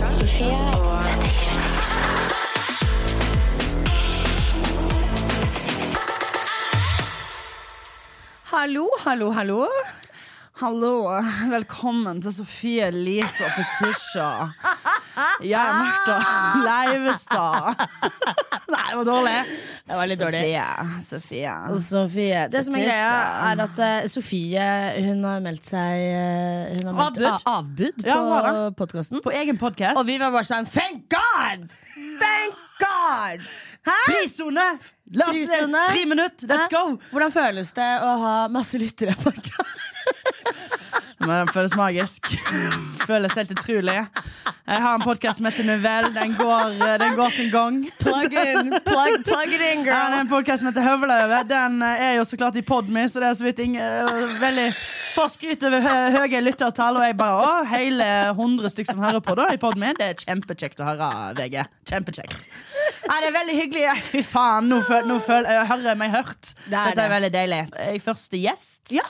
Fetisha. Og Hallo, hallo, hallo. Hallo, velkommen til Sofie Elise og Fetisha. Jeg er Martha Leivestad. Det var dårlig. Det var litt dårlig. Sofie. Sofie. Det som er greia, er at uh, Sofie hun har meldt seg uh, Hun har meldt Avbud. uh, avbud på ja, podkasten. På egen podkast. Og vi var bare sånn Thank God! Thank God! Frisone! Frisone. Friminutt! Let's Hæ? go! Hvordan føles det å ha masse lyttere? Martha? Men den føles magisk. Føles helt utrolig. Jeg har en podkast som heter Novell. Den går, den går sin gang. Plug in, plug, plug it in, Ja, det er girl. en podcast som heter Høveløve. Den eh, er jo så klart i Podme, så det er så vidt ingen veldig få skryt over hø høye lyttertall, og jeg bare Å, hele 100 stykker som hører på da i Podme. Det er kjempekjekt å høre, VG. Kjempekjekt. Nei, det er veldig hyggelig. Fy faen, nå, føl, nå føl, jeg hører jeg meg hørt. Det er Dette er det. veldig deilig. Jeg er første gjest. Ja.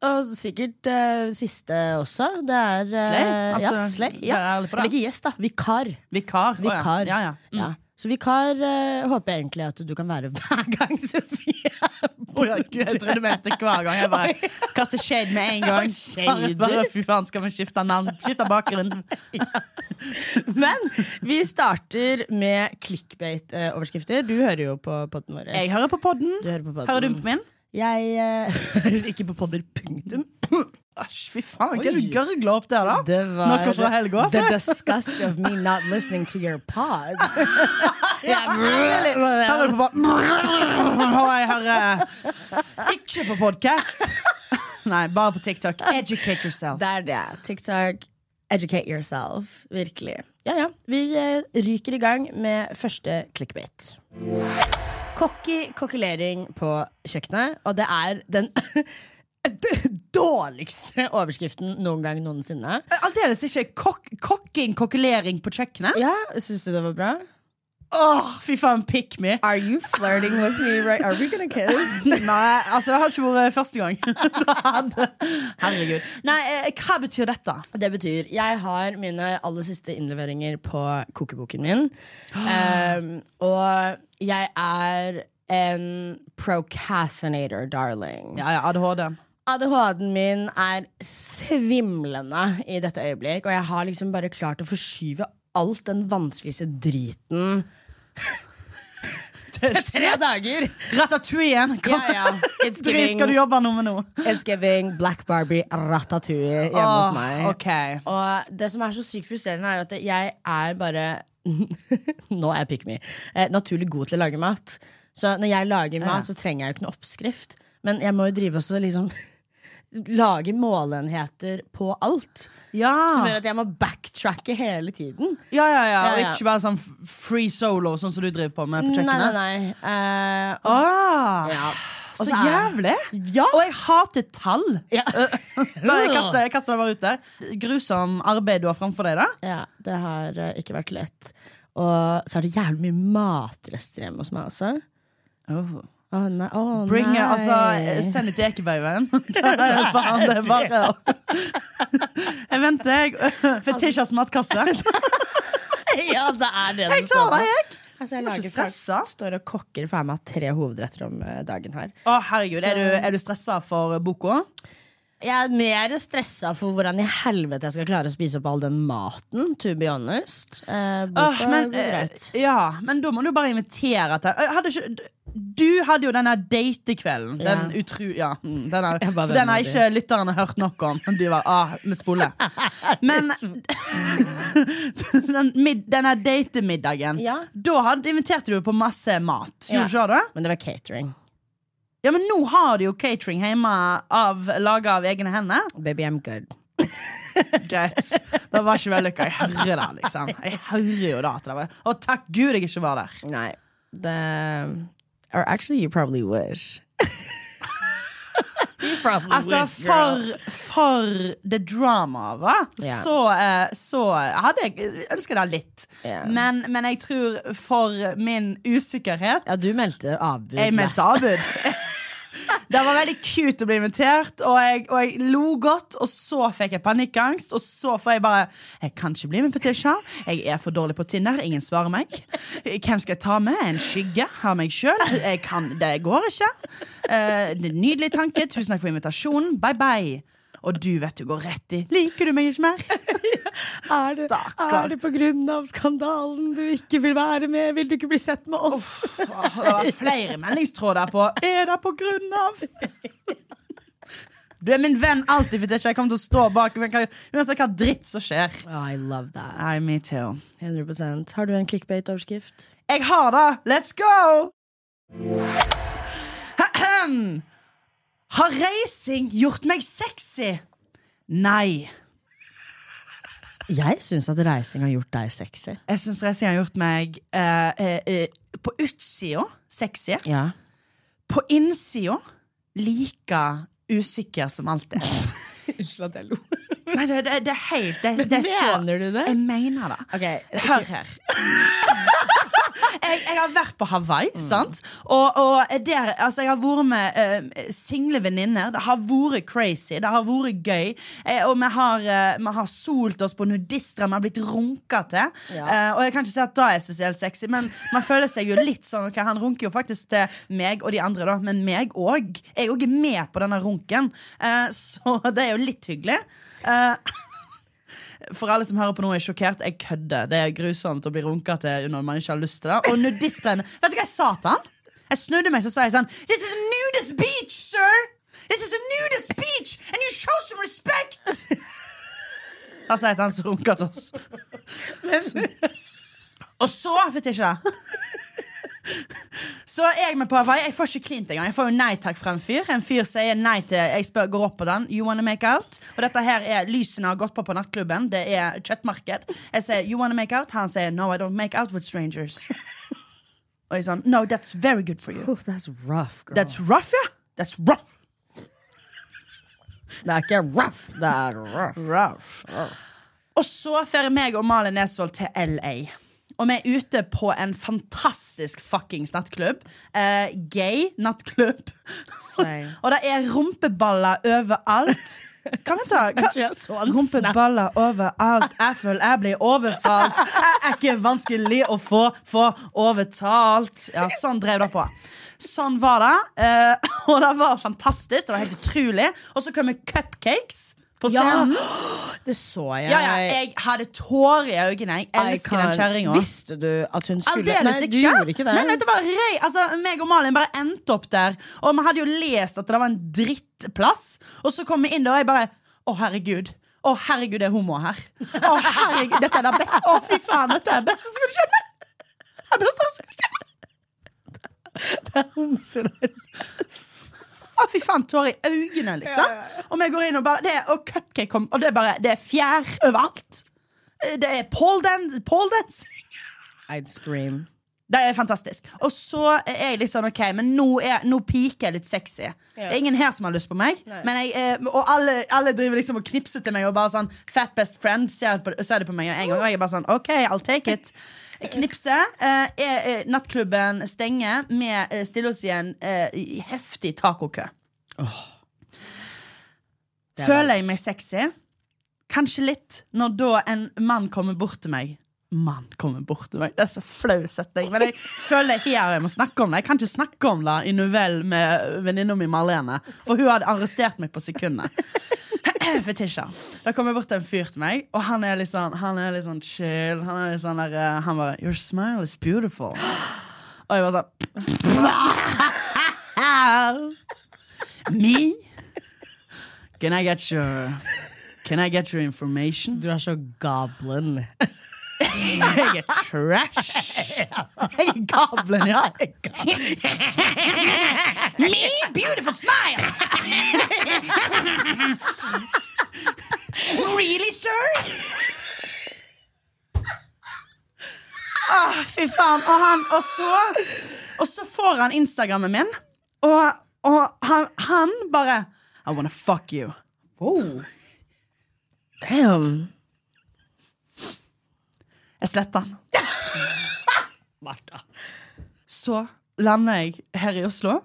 Og sikkert uh, siste også. Det er uh, Slay? Altså, ja, Slay. Ja. ærlig. Eller ikke gjest, da. Vikar. Vikar. Å, Vikar. Ja. Ja, ja. Mm. Så vikar uh, håper jeg egentlig at du kan være hver gang Sofie er borte. jeg trodde du mente hver gang. Jeg bare kaster shade med en gang. Bare, bare, fy faen, skal vi skifte navn? Skifte bakgrunn? Men vi starter med clickbait-overskrifter. Du hører jo på podden vår. Jeg hører på podden. Du hører på podden. Hører du på min? Jeg eh, ikke på podder, punktum. Æsj, fy faen, hva er det du gørgler opp der, da? Det var Noe fra helga, The altså. disgust of me not listening to your pod. Hører du på pod- Og jeg hører ikke på podkast. Nei, bare på TikTok. Educate yourself. Det er det. TikTok, educate yourself. Virkelig. Ja, ja. Vi eh, ryker i gang med første clickbait. Cocky kokkelering på kjøkkenet, og det er den dårligste overskriften noen gang noensinne. Aldeles ikke kok kokking, kokkelering på kjøkkenet. Ja, Syns du det var bra? Åh, fy faen, pick me. Are you flirting with me right? Are we gonna kiss? Nei, altså, det har ikke vært første gang. Herregud. Nei, eh, hva betyr dette? Det betyr jeg har mine aller siste innleveringer på kokeboken min. Um, og jeg er en procrastinator, darling. Ja, ja, ADHD. ADHD-en min er svimlende i dette øyeblikk, og jeg har liksom bare klart å forskyve alt den vanskeligste driten til tre dager. Ratatouille. Ja, ja. It's giving, skal du jobbe noe med nå? it's giving Black Barbie ratatouille hjemme hos meg. Okay. Og det som er så sykt frustrerende, er at jeg er bare Nå er jeg pick me. Eh, naturlig god til å lage mat. Så når jeg lager mat, så trenger jeg jo ikke noe oppskrift. Men jeg må jo drive også liksom Lage måleenheter på alt. Ja. Som gjør at jeg må backtracke hele tiden. Ja, ja, ja. Og ikke bare sånn free solo, sånn som du driver på med på Nei, nei, nei. Uh, og, Ah, ja. så Og så er- jævlig! Ja. Og jeg hater tall. Ja. Bare jeg kaster, jeg kaster det bare ut der. Grusom arbeid du har framfor deg, da. ja, det har eh, ikke vært lett. Og så er det jævlig mye matrester hjemme hos meg også. Å nei, Oh, Bring, nei. altså, send det til Ekebergveien. Faen, det er bare å Jeg venter, jeg. Fetisjas matkasse. Ja, det er det Jeg sa står det, jeg. Altså, jeg lager ikke står og kokker for meg tre hovedretter om eh, dagen her. Å, herregud, Så- er du, er du stressa for boka? Jeg er mer stressa for hvordan i helvete jeg skal klare å spise opp all den maten, to be honest. Eh, boka oh, men, går eh, greit. ja, men da må du bare invitere til hadde ikke, Du hadde jo denne datekvelden. Den Ja. utru... Ja, mm, den er, for den har ikke lytterne hørt nok om. De var, ah, vi spoler. Men den, mid, denne datemiddagen, Ja. da hadde, inviterte du på masse mat. Ja. Gjorde du det? Men det var catering. Ja, men nå har du jo catering hjemme av, laga av egne hender. Baby, I'm good. Greit. Det var ikke vellykka. Jeg hører det, liksom. Jeg hører jo da at det var Og takk Gud jeg ikke var der. Nei. Det Or actually, you probably wish. you probably Altså, for, for the drama, va? yeah. Så, eh, så hadde jeg ønsket det litt. Yeah. Men, men jeg tror for min usikkerhet Ja, du meldte avbud. Jeg meldte avbud. Det var veldig cute å bli invitert, og jeg, og jeg lo godt. Og så fikk jeg panikkangst, og så får jeg bare Jeg kan ikke bli med på Tisha. Jeg er for dårlig på Tinder. Ingen svarer meg. Hvem skal jeg ta med? En skygge av meg sjøl? Det går ikke. En Nydelig tanke. Tusen takk for invitasjonen. Bye, bye. Og du vet du går rett i. Liker du meg ikke mer? Er det, Stakkar. er det på grunn av skandalen du ikke vil være med? Vil du ikke bli sett med oss? Uff, Det var flere meldingstråder på Er det på grunn av? Du er min venn alltid, for jeg kommer til å stå bak uansett hva dritt som skjer. Oh, I love that. I, me too. 100 Har du en clickbait-overskrift? Jeg har det! Let's go! Har reising gjort meg sexy? Nei. Jeg syns at reising har gjort deg sexy. Jeg syns reising har gjort meg eh, eh, eh, på utsida sexy. Ja. På innsida like usikker som alltid. Unnskyld at jeg lo. Nei, det, det, det er helt det, det er så, Mener du det? Jeg mener det. Okay, Hør her. jeg, jeg har vært på Hawaii, sant? Og, og der, altså, jeg har vært med uh, single venninner. Det har vært crazy. Det har vært gøy. Eh, og vi har, uh, har solt oss på nudister. Vi har blitt runka til. Ja. Uh, og jeg kan ikke si at det er spesielt sexy, men man føler seg jo litt sånn okay, Han runker jo faktisk til meg og de andre, da, men meg òg. Jeg òg er med på denne runken, eh, så det er jo litt hyggelig. Eh, for alle som hører på nå er sjokkert, jeg kødder. Det er grusomt å bli runka til når man ikke har lyst til det. Og nudistene Vet du hva jeg sa til han? Jeg snudde meg så sa jeg sånn This is a nudist beach, sir! This is a nudist beach, and you show some respect! Da sa jeg til han som runka til oss. Og så, fikk jeg ikke Så jeg med på Hawaii. Jeg får ikke klint engang. Jeg får jo nei takk fra en fyr. En fyr sier nei til Jeg spør, går opp på den. You wanna make out? Og dette her er lysene har gått på på nattklubben. Det er kjøttmarked. Jeg sier you wanna make out? Han sier no, I don't make out with strangers. Og jeg sånn No, that's very good for you. Oh, that's rough, girl. That's rough, ja. That's rough. det er ikke rough, det er rough. Og så fører meg og Malin Nesvold til LA. Og vi er ute på en fantastisk fuckings nattklubb. Eh, gay nattklubb. Og det er rumpeballer overalt. Hva vet du? Jeg jeg snap. Rumpeballer overalt. Jeg føler jeg blir overfalt. Jeg er ikke vanskelig å få, få overtalt. Ja, sånn drev det på. Sånn var det. Eh, og det var fantastisk. Det var helt utrolig. Og så kommer cupcakes på Ja, det så jeg. Ja, ja, jeg hadde tårer i øynene. Jeg elsker den kjerringa. Visste du at hun skulle Aldeles Nei, ikke. du gjorde ikke det. Nei, nei, det var rei. Altså, meg og Malin bare endte opp der. Og vi hadde jo lest at det var en drittplass. Og så kom vi inn der, og jeg bare Å, herregud. Å, herregud, det er homo her. Å, herregud, Dette er det beste. Å, fy faen, dette er det beste som kunne skjedd meg. Det er beste som kunne skjedd meg. Homser der. Å, fy faen, tårer i øynene, liksom. Og vi går inn og bare det, Og cupcake kom, og det er bare Det er fjær overalt. Det er pole dan- pole dancing. I'd scream. Det er fantastisk. Og så er jeg litt sånn, ok, men nå, er, nå piker jeg litt sexy. Det er ingen her som har lyst på meg. Men jeg, eh, og alle, alle driver liksom og knipser til meg og bare sånn Fat best friend ser, på, ser det på meg en gang. Og jeg er bare sånn, ok, I'll take it. Knipse. Eh, er, eh, nattklubben stenger. Vi eh, stiller oss i en eh, heftig tacokø. Er Føler jeg meg sexy? Kanskje litt, når da en mann kommer bort til meg. Mann kommer bort til meg. Det er så flau setning. Men jeg føler her jeg må snakke om det. Jeg kan ikke snakke om det i novell med venninna mi Marlene. For hun hadde arrestert meg på sekundet. Fetisha. Da kommer bort en fyr til meg, og han er litt sånn, han er litt sånn chill. Han er litt sånn der, eh, Han bare Your smile is beautiful. Og jeg var sånn Me? Can I get your Can I get your information? Du er så goblin. Jeg er trash. Jeg er gavlen, ja. Me, beautiful smile. really, sir? Ah, fy faen. Og, han, og, så, og så får han Instagrammen min, og, og han, han bare I wanna fuck you. Damn. Jeg sletter den. Så lander jeg her i Oslo,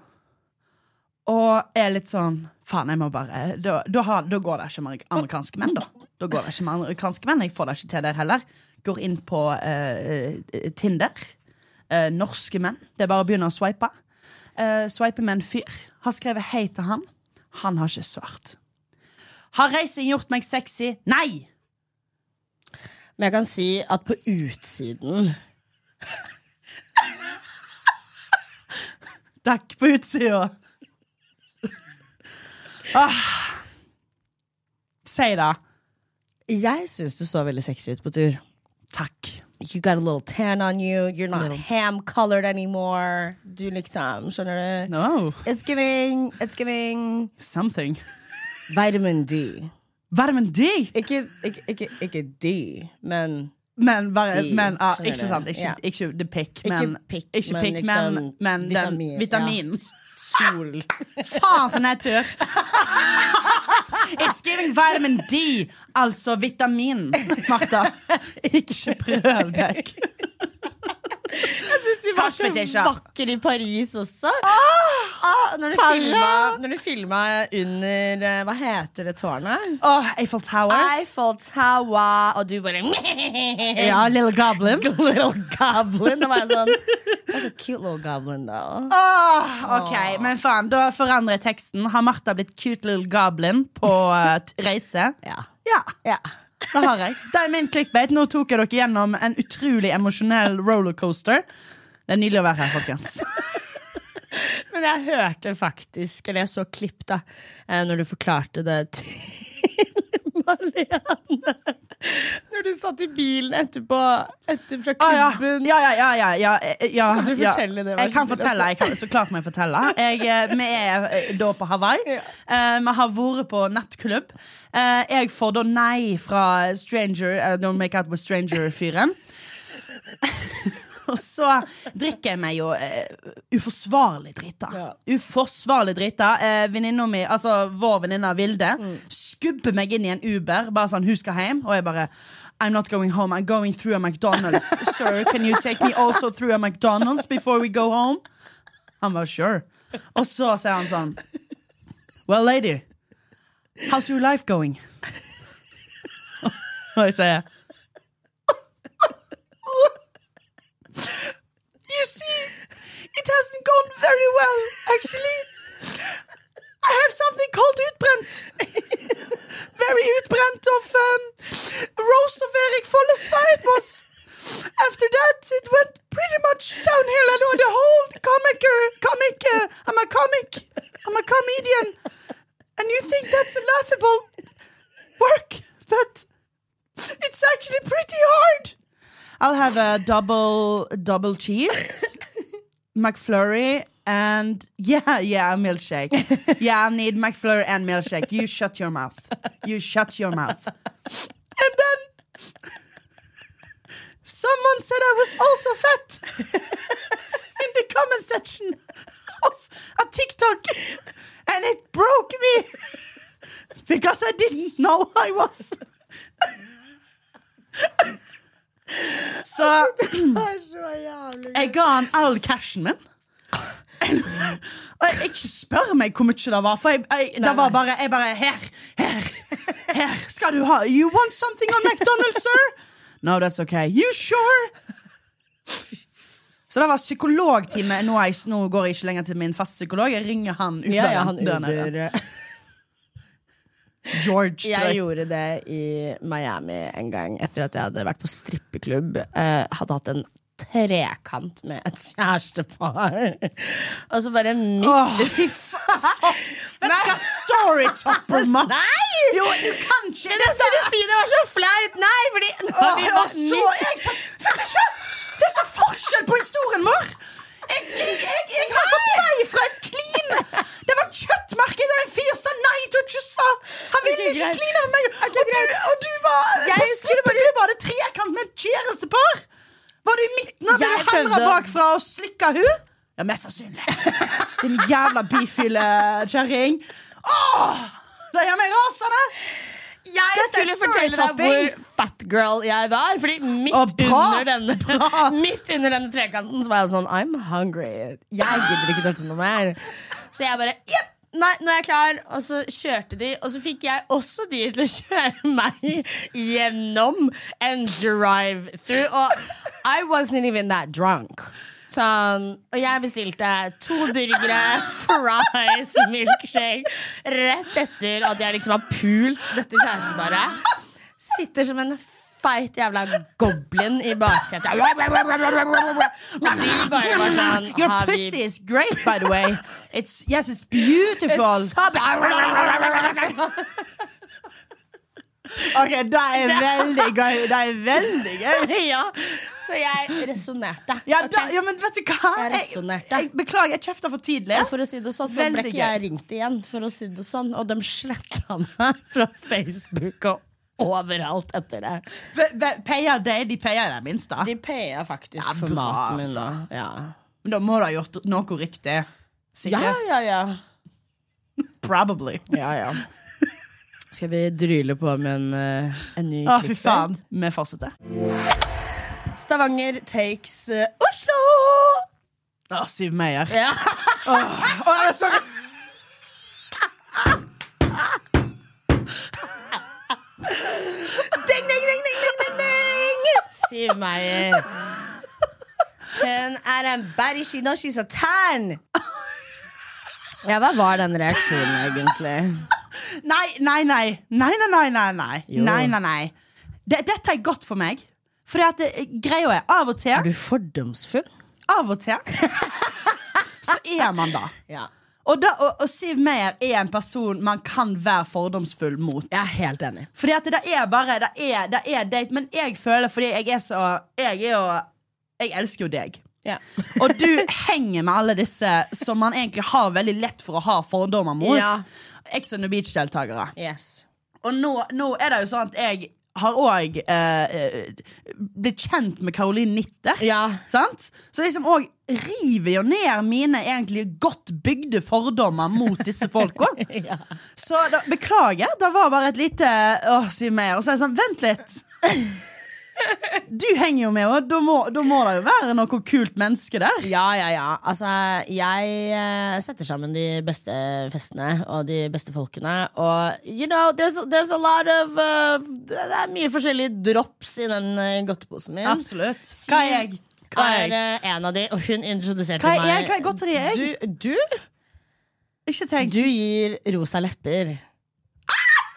Og er litt sånn Faen, jeg må bare Da, da, har, da går det ikke med amerikanske menn, da. Da går det ikke med amerikanske menn. Jeg får det ikke til der heller. Går inn på eh, eh, Tinder. Eh, norske menn. Det er bare å begynne å swipe. Uh, Sveiper med en fyr. Har skrevet hei til han. Han har ikke svart. Har reising gjort meg sexy? Nei! Men jeg kan si at på utsiden Takk på utsida. ah. Si det. Jeg syns du så veldig sexy ut på tur. Takk. You got a little tan on you. You're not ham colored anymore. Du liksom, skjønner du? No. It's giving, it's giving Something. vitamin D. Vitamin de! Ikke, ikke, ikke, ikke D, men Men, bare, men ah, ikke sant. Ikke, Ja. ikke the pick, men ikke men pick, liksom men den vitamin, ja. vitaminen. sol. Faen, så nedtur! It's giving vitamin D, altså vitamin, Martha. Ikke prøv deg. Jeg syns du var så vakker i Paris også. Ah, når, du Parra. filma, når du filma under eh, Hva heter det tårnet? Oh, Eiffel Tower. Eiffel Tower, og du bare Ja, Little Goblin. Little goblin. Da var jeg sånn That's a cute little goblin, though. Oh, ok, men faen, Da forandrer jeg teksten. Har Martha blitt cute little goblin på eh, reise? Ja. Ja, ja. Det har jeg. Det er min clickbait. Nå tok jeg dere gjennom en utrolig emosjonell rollercoaster. Det er nydelig å være her, folkens. Men jeg hørte faktisk, eller jeg så klipp, da, eh, når du forklarte det til Malene. Når du satt i bilen etterpå, etter fra Ah, ja. klubben. Ja, ja, ja, ja, ja, eh, ja, Kan du fortelle det, Jeg kan fortelle, altså? jeg kan, så klart må jeg fortelle. Jeg, eh, vi er eh, da på Hawaii. Uh, Vi har vært på nattklubb. Uh, Jeg får da nei fra Stranger uh, Don't Make Out With Stranger-fyren. Og så drikker jeg meg jo uh, uforsvarlig drita. Ja. Uforsvarlig drita. Uh, venninna mi, altså vår venninne Vilde, Mm. skubber meg inn i en Uber. Bare sånn, hun skal hjem. Og jeg bare I'm not going home. I'm going through a McDonald's. Sir, can you take me also through a McDonald's before we go home? Han var sure. Og så sier han sånn Well, lady, how's your life going? Og jeg sier it hasn't gone very well, actually. I have something called utbrent. very utbrent of um, roast of Erik Follestad. It was. After that, it went pretty much downhill. And all the whole comicer, comic, uh, I'm a comic, I'm a comedian, and you think that's a laughable work, but it's actually pretty hard. I'll have a double double cheese, McFlurry, and yeah, yeah, milkshake. Yeah, I need McFlurry and milkshake. You shut your mouth. You shut your mouth. And then someone said I was also fat in the comment section of a TikTok, and it broke me because I didn't know I was. Så jeg ga han all cashen min. Og ikke spør meg hvor mye det var, for jeg, jeg, det var bare, jeg bare Her, her, her. Skal du ha You want something on McDonald's, sir? No, that's okay. You sure? Så det var psykologtime. Nå, jeg, nå går jeg ikke lenger til min fastpsykolog. Jeg ringer han Uberen Ja, ja, han. Uber George. Jeg gjorde det i Miami en gang etter at jeg hadde vært på strippeklubb. Eh, hadde hatt en trekant med et kjærestepar. Og så bare midt fy faen! Vet du hva storytopper Max? Nei! Jo, du kan ikke Jeg skulle si det var så flaut! Nei, fordi Åh, vi var så jeg ikke? Det er så forskjell på historien vår! Jeg, jeg, jeg har fått nei fra et klin! Det var kjøttmerket en fyr sa nei til å kysse! Han ville okay, ikke kline med meg! Og du, og du var Jeg på skulle strippeklubb og hadde trekant med et kjærestepar! Var du i midten av det hamra bakfra og slikka hun? Ja, mest sannsynlig. Din jævla bifile kjerring. Åh! Det gjør meg rasende! Jeg Dette skulle fortelle deg hvor fat girl jeg var. Fordi midt, oh, bra, under, denne, midt under denne trekanten så var jeg sånn I'm hungry. Jeg gidder ikke dette noe mer. Så jeg bare Jepp! nei, nå er jeg klar. Og så kjørte de, og så fikk jeg også de til å kjøre meg gjennom en drive-through. Og I wasn't even that drunk. Sånn, og jeg bestilte to burgere, fries, milkshake rett etter at jeg liksom har pult dette kjæresteparet. Sitter som en feit jævla goblin i baksetet. Og de bare var sånn Your pussy is great, by the way. It's, yes, it's beautiful. It's. Ok, det er veldig gøy. Det er veldig gøy. ja, så jeg resonnerte. Ja, ja, men vet du hva? Jeg Jeg, resonerte. jeg, beklager, jeg kjefta for tidlig. Og for å si det sånn, så ble ikke jeg ringt igjen. For å si det sånn Og de sletta meg fra Facebook og overalt etter det. Peier de? De peier det minste. De peier faktisk Ja, for bra, maten min. altså. da. Ja. Men da må du ha gjort noe riktig. ja, Sikkert. ja, ja. Probably. ja, ja. Skal vi dryle på med en, eh, en ny Å, fy faen. Vi fortsetter. Stavanger takes uh, Oslo! Å, Siv Meyer. Ja. oh, sorry. Siv Meyer. Hun er en bæresky, og she's a tan! Ja, hva var den reaksjonen, egentlig? Nei, nei, nei. Nei, nei, nei, nei, nei. Jo. nei, nei, nei. Det, dette er godt for meg. For greia er, av og til Er du fordomsfull? Av og til Så er man da. Ja. Og, da, og, og Siv Meyer er en person man kan være fordomsfull mot. Jeg er helt enig. Fordi at det er bare Det er, det er date. Men jeg føler, fordi jeg er så Jeg er jo Jeg elsker jo deg. Ja. Og du henger med alle disse som man egentlig har veldig lett for å ha fordommer mot. Ja. Ex on the Beach-deltakere. Yes. Og nå, nå er det jo sånn at jeg har òg eh, eh, blitt kjent med Caroline Nitte. Ja. Sant? Så liksom òg river jo ned mine egentlig godt bygde fordommer mot disse folka. Ja. Så da, beklager, det var bare et lite Åh, si mer. Og så er det sånn, vent litt. Du henger jo med, og da må, da må det jo være noe kult menneske der. Ja, ja, ja. Altså, jeg eh, setter sammen de beste festene og de beste folkene. Og you know, there's, there's a lot of uh, Det er mye forskjellige drops i den uh, godteposen min. Absolutt. Er jeg? Er eh, en av de, og hun introduserte Hva er meg jeg? Hva er godteri er jeg? Du, du, Ikke tenk. du gir rosa lepper.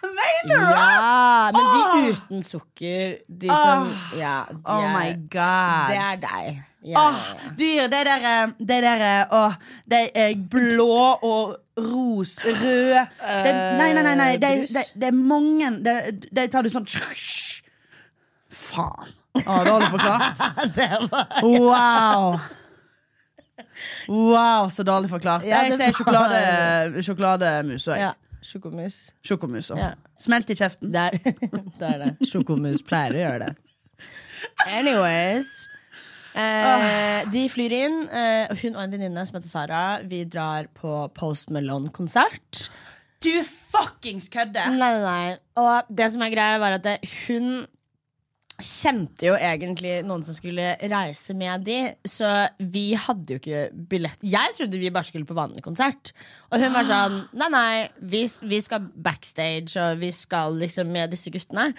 Mener du? Ja, men de uten sukker. De som Ja, de Oh er, my god. det er deg. Ja, Åh, ja, dyr, det der eh, Det der eh, åh, Det er blå og ros, rød det, Nei, nei, nei, nei det, det, det er mange Det, det tar du sånn Faen. Å, dårlig forklart. du forklart. Wow. Wow, så dårlig forklart. Ja, jeg ser sjokolade, sjokolademus. òg. ja, Sjokomus. Sjokomus. og. Ja. Smelt i kjeften. Der. er det. Er det. Sjokomus pleier å gjøre det. Anyways. Eh, de flyr inn. Eh, hun og en venninne som heter Sara. Vi drar på Post Melon-konsert. Du fuckings kødder! Nei, nei, nei. Og det som er greia, var at det, hun kjente jo egentlig noen som skulle reise med de, så vi hadde jo ikke billett. Jeg trodde vi bare skulle på vanlig konsert. Og hun var sånn Nei, nei, vi, vi skal backstage, og vi skal liksom med disse guttene.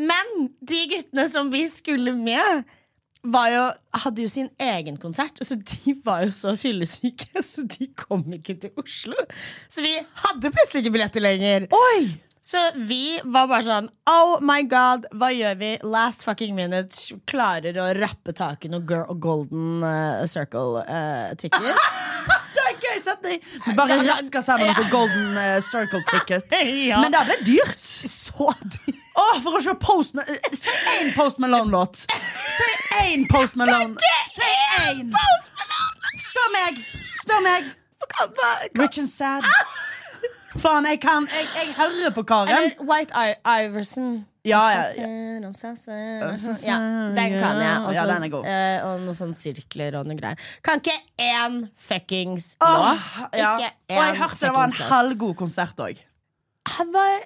Men de guttene som vi skulle med, jo, hadde jo sin egen konsert. Så de var jo så fyllesyke, så de kom ikke til Oslo. Så vi hadde plutselig ikke billetter lenger. Oi! Så vi var bare sånn Oh my god, hva gjør vi? Last fucking minute klarer å rappe tak i noe girl, Golden uh, Circle uh, ticket. Det er gøy setning! Bare raska sammen noe Golden eh, Circle ticket. Ja. Men det ble dyrt. Så dyrt. Oh, for å se Post Malone eh, Si én Post Malone-låt. Si én Post Malone. Si én! Spør meg! Spør meg! Rich and sad. Faen, jeg kan Jeg, jeg hører på karen. Eller White I Iverson. Ja, ja, ja. Ja, den kan jeg. Også, Ja, den er god. eh, og noen sånne sirkler og noe greier. Kan ikke én fuckings låt. ja. Ikke Og jeg hørte det var en halvgod konsert òg. Han var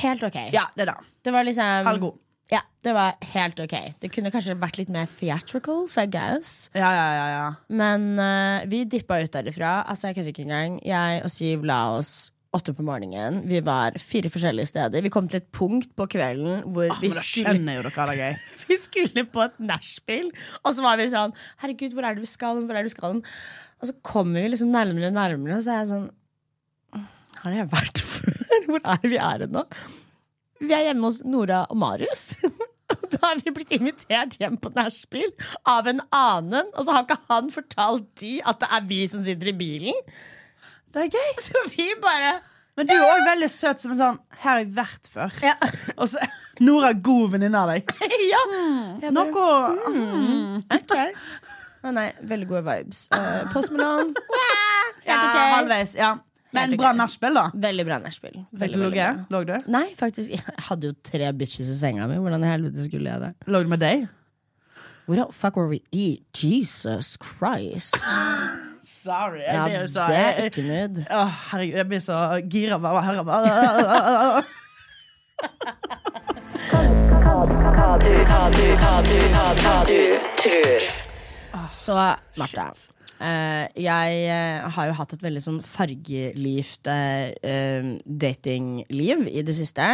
helt ok. Ja, det da. det. Det var liksom Halvgod. Ja, det var helt ok. Det kunne kanskje vært litt mer theatrical, for gaus. Ja, ja, ja, ja. Men uh, vi dippa ut derifra. Altså, jeg kødder ikke engang. Jeg og Siv la oss åtte på morgenen. Vi var fire forskjellige steder. Vi kom til et punkt på kvelden hvor Ah, vi, skulle, jo dere er gøy. vi skulle på et nachspiel. Og så var vi sånn Herregud, hvor er det vi skal? Hvor er det vi skal? Og så kommer vi liksom nærmere og nærmere, og så er jeg sånn Har jeg vært før? Hvor er det vi er nå? Vi er hjemme hos Nora og Marius. Og Da har vi blitt invitert hjem på nachspiel av en annen. Og så har ikke han fortalt de at det er vi som sitter i bilen. Det er gøy. Så vi bare Men du er òg veldig søt som en sånn Her har jeg vært før. Ja. Og så Nora er god venninne av deg. ja. Noe Ok. Nei, nei, veldig gode vibes. Uh, Post Malone. ja, halvveis. Ja. Men bra nachspiel, da. Veldig bra nachspiel. Lå du? Nei, faktisk. Jeg hadde jo tre bitches i senga mi. Hvordan i helvete skulle jeg det? Lå du med deg? What the fuck were we eat? Jesus Christ. Sorry. Ja, det jo så- det er ikke nød Å, herregud, jeg blir så gira av å høre bare Hva du, hva du, hva du, hva, hva du tror. Så, Martha. Uh, jeg uh, har jo hatt et veldig sånn fargelift uh, eh, datingliv i det siste.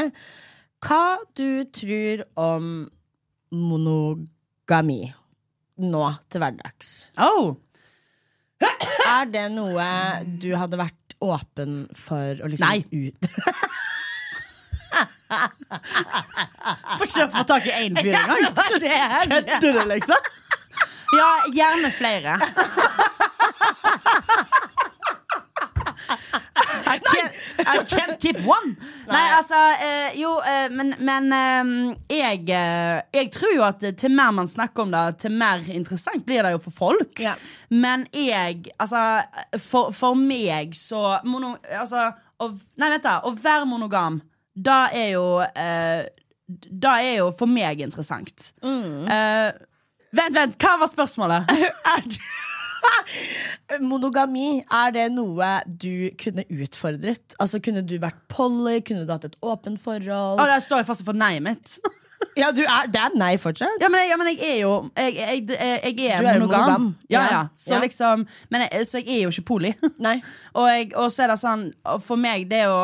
Hva du tror om monogami nå til hverdags? Oh, Er det noe du hadde vært åpen for å liksom Nei. ut Forsøk å få tak i én fyr engang. det er Kødder du, liksom? Ja, gjerne flere. I can't, I can't keep one. Nei, altså eh, Jo, eh, men, men eh, jeg, eh, jeg tror jo at til mer man snakker om det, til mer interessant blir det jo for folk. Ja. Men jeg Altså, for, for meg så mono, altså, å, Nei, vent, da. Å være monogam, da er jo eh, Da er jo for meg interessant. Eh, vent, vent, hva var spørsmålet? Er det- Monogami, er det noe du kunne utfordret? Altså Kunne du vært poly? Kunne du hatt et åpent forhold? Å, der står jeg fast for nei-et mitt. Ja, du er, Det er nei fortsatt? Ja, men jeg, ja, men jeg er jo Jeg, jeg, jeg, er er monogam. monogam. Ja, Ja. Så liksom Men jeg, Så jeg er jo ikke poli. Nei. og, og så er det sånn For meg, det er jo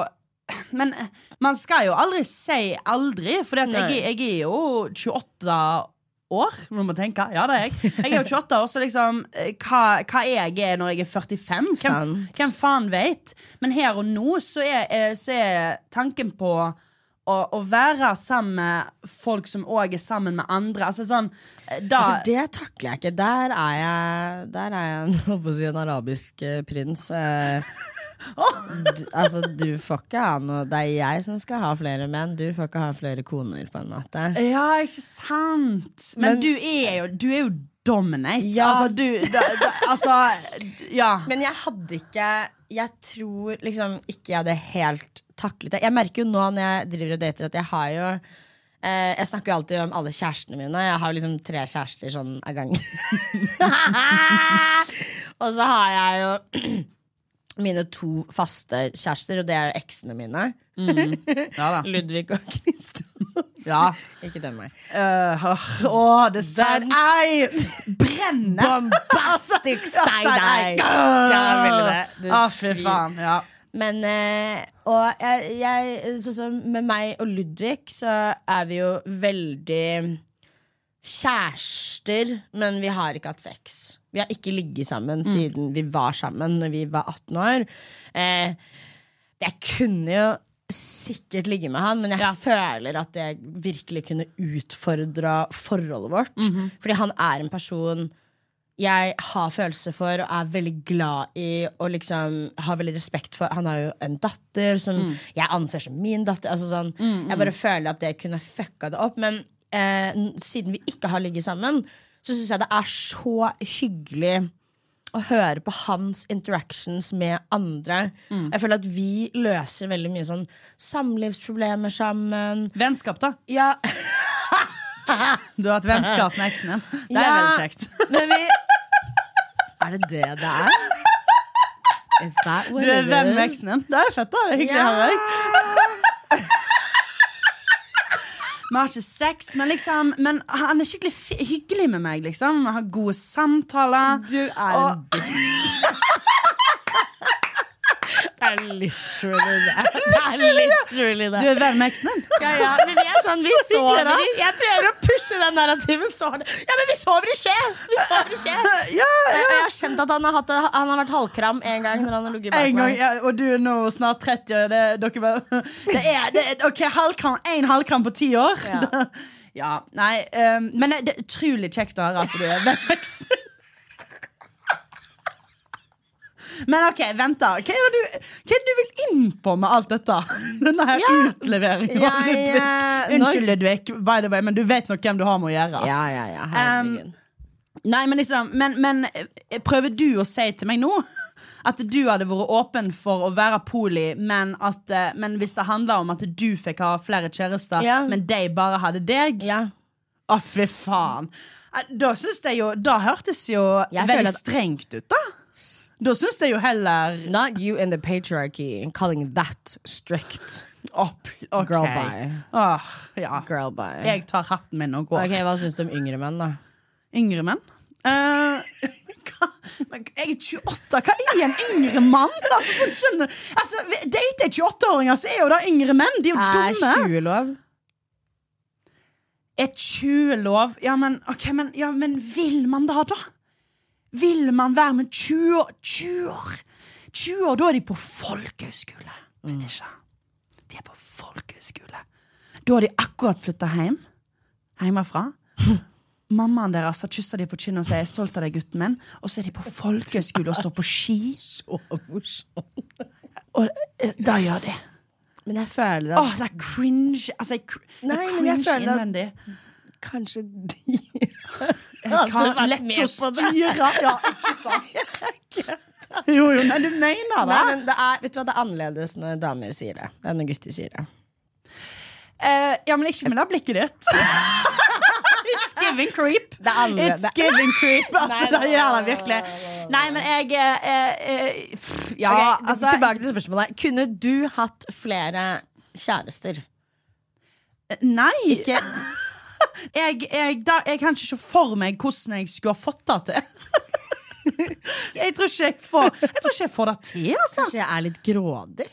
Men man skal jo aldri si aldri, for jeg, jeg er jo 28 år. Må tenke. Ja, det er jeg. Jeg er jo 28 år, så liksom eh, hva, hva jeg er når jeg er 45? Hvem, hvem faen vet? Men her og nå så er, eh, så er tanken på å, å være sammen med folk som òg er sammen med andre. Altså sånn da, altså, det takler jeg ikke. Der er jeg Der er jeg en, si, en arabisk eh, prins. Eh, du, altså, du får ikke ha noe Det er jeg som skal ha flere menn. Du får ikke ha flere koner, på en måte. Ja, ikke sant? Men, Men- du er jo Du er jo dominate. Ja. Altså, du da, da, Altså, ja. Men jeg hadde ikke Jeg tror liksom ikke jeg hadde helt taklet det. Jeg merker jo nå når jeg driver og dater, at jeg har jo eh, Jeg snakker jo alltid om alle kjærestene mine. Jeg har jo liksom tre kjærester sånn av gangen. og så har jeg jo mine to faste kjærester, og det er jo eksene mine. Ja da. Ludvig og Kristian. Ja. ikke døm meg. Uh, oh, det Sant. Ei! Brenner! Bombastic Ja, side-eye! Ja, fy faen. Ja. Men eh, Og jeg, jeg Sånn som med meg og Ludvig, så er vi jo veldig kjærester, men vi har ikke hatt sex. Vi har ikke ligget sammen siden vi var sammen Når vi var 18 år. Eh, jeg kunne jo sikkert ligge med han, men jeg Ja. føler at jeg virkelig kunne utfordra forholdet vårt. Fordi han er en person jeg har følelser for og er veldig glad i og liksom har veldig respekt for. Han har jo en datter som jeg anser som min datter. Altså sånn, Jeg bare føler at det kunne fucka det opp. Men eh, siden vi ikke har ligget sammen, så syns jeg det er så hyggelig å høre på hans interactions med andre. Jeg føler at vi løser veldig mye sånn samlivsproblemer sammen. Vennskap, da. Ja, Du har hatt vennskap med eksen din. Det er Ja. veldig kjekt. Men vi Er det det det er? Is that what Du er it venn med is? eksen din. Det er fett, da. Det er hyggelig å høre. Vi har ikke sex, men liksom Men han er skikkelig fi- hyggelig med meg, liksom. Vi har gode samtaler. Du er Og- en bitch. Det er literally det. Det er literally det. Du er venn med eksen din? Ja, ja, men vi er sånn, vi Så sover i Jeg prøver å pushe den narrativen så hardt. Ja, men vi sover i skje! Vi sover i skje. Ja, ja. jeg har kjent at han har, hatt han har vært halvkram en gang når han har ligget bak En gang, meg. og du er nå snart 30. og Det, dere bare, det er, det ok, halvkram, En halvkram på ti år? Ja. Ja, nei um, Men det er utrolig kjekt å høre at du er venn med eksen. Men ok, vent da Hva er, det du, hva er det du vil inn på med alt dette? Denne her Ja. utleveringen Ja, ja. Eh, Unnskyld, Ludvig, by the way, men du vet nok hvem du har med å gjøre. Ja, ja, ja. um, Nei, men liksom Men, men eh, prøver du å si til meg nå at du hadde vært åpen for å være poli, men, at, eh, men hvis det handla om at du fikk ha flere kjærester, Ja. men de bare hadde deg ja. Å, fy faen. Da syns jeg jo Da hørtes jo Jeg veldig at- strengt ut, da. Da syns jeg jo heller Not you and the patriarchy calling that strict. opp. okay. Girl bye. Oh, ja. Girl bye. Jeg tar hatten min og går. Ok, Hva syns du om yngre menn, da? Yngre menn? Uh? Jeg er 28. Hva er en yngre mann? Jeg skjønner. Altså, Date jeg 28-åringer, så er jo da yngre menn. De er jo Er dumme. 20 lov? Er 20 lov? Ja, men, okay, men, ja, men vil man da, da? Vil man være med 20 år? 20 år, 20 år da er de på folkehøyskole. Vet ikke. De er på folkehøyskole. Da har de akkurat flytta hjem. Hjemmefra. Mammaen deres har kyssa dem på kinnet og sier 'jeg er stolt av deg, gutten min'. Og så er de på folkehøyskole og står på ski. Så morsomt. Og eh, da gjør de. Men jeg føler at Åh, det er cringe. Altså, jeg, cr- Nei, jeg cringe føler at- innvendig. Kanskje de vært lett å styre. Ja, ikke sant? Jo, jo, nei, du mener det. Nei, men det er, vet du hva, det er annerledes når damer sier det enn når gutter sier det. Uh, ja, men ikke med det blikket ditt. It's giving creep. Det andre- It's giving creep. Altså, Nei, det det gjør det virkelig. nei, Nei, men jeg eh, eh, pff, Ja, okay, altså tilbake til spørsmålet. Kunne du hatt flere kjærester? Nei. Ikke, Jeg, jeg, da, jeg kan ikke se for meg hvordan jeg skulle ha fått det til. Jeg tror ikke jeg får, jeg tror ikke jeg får det til, altså. kanskje jeg er litt grådig?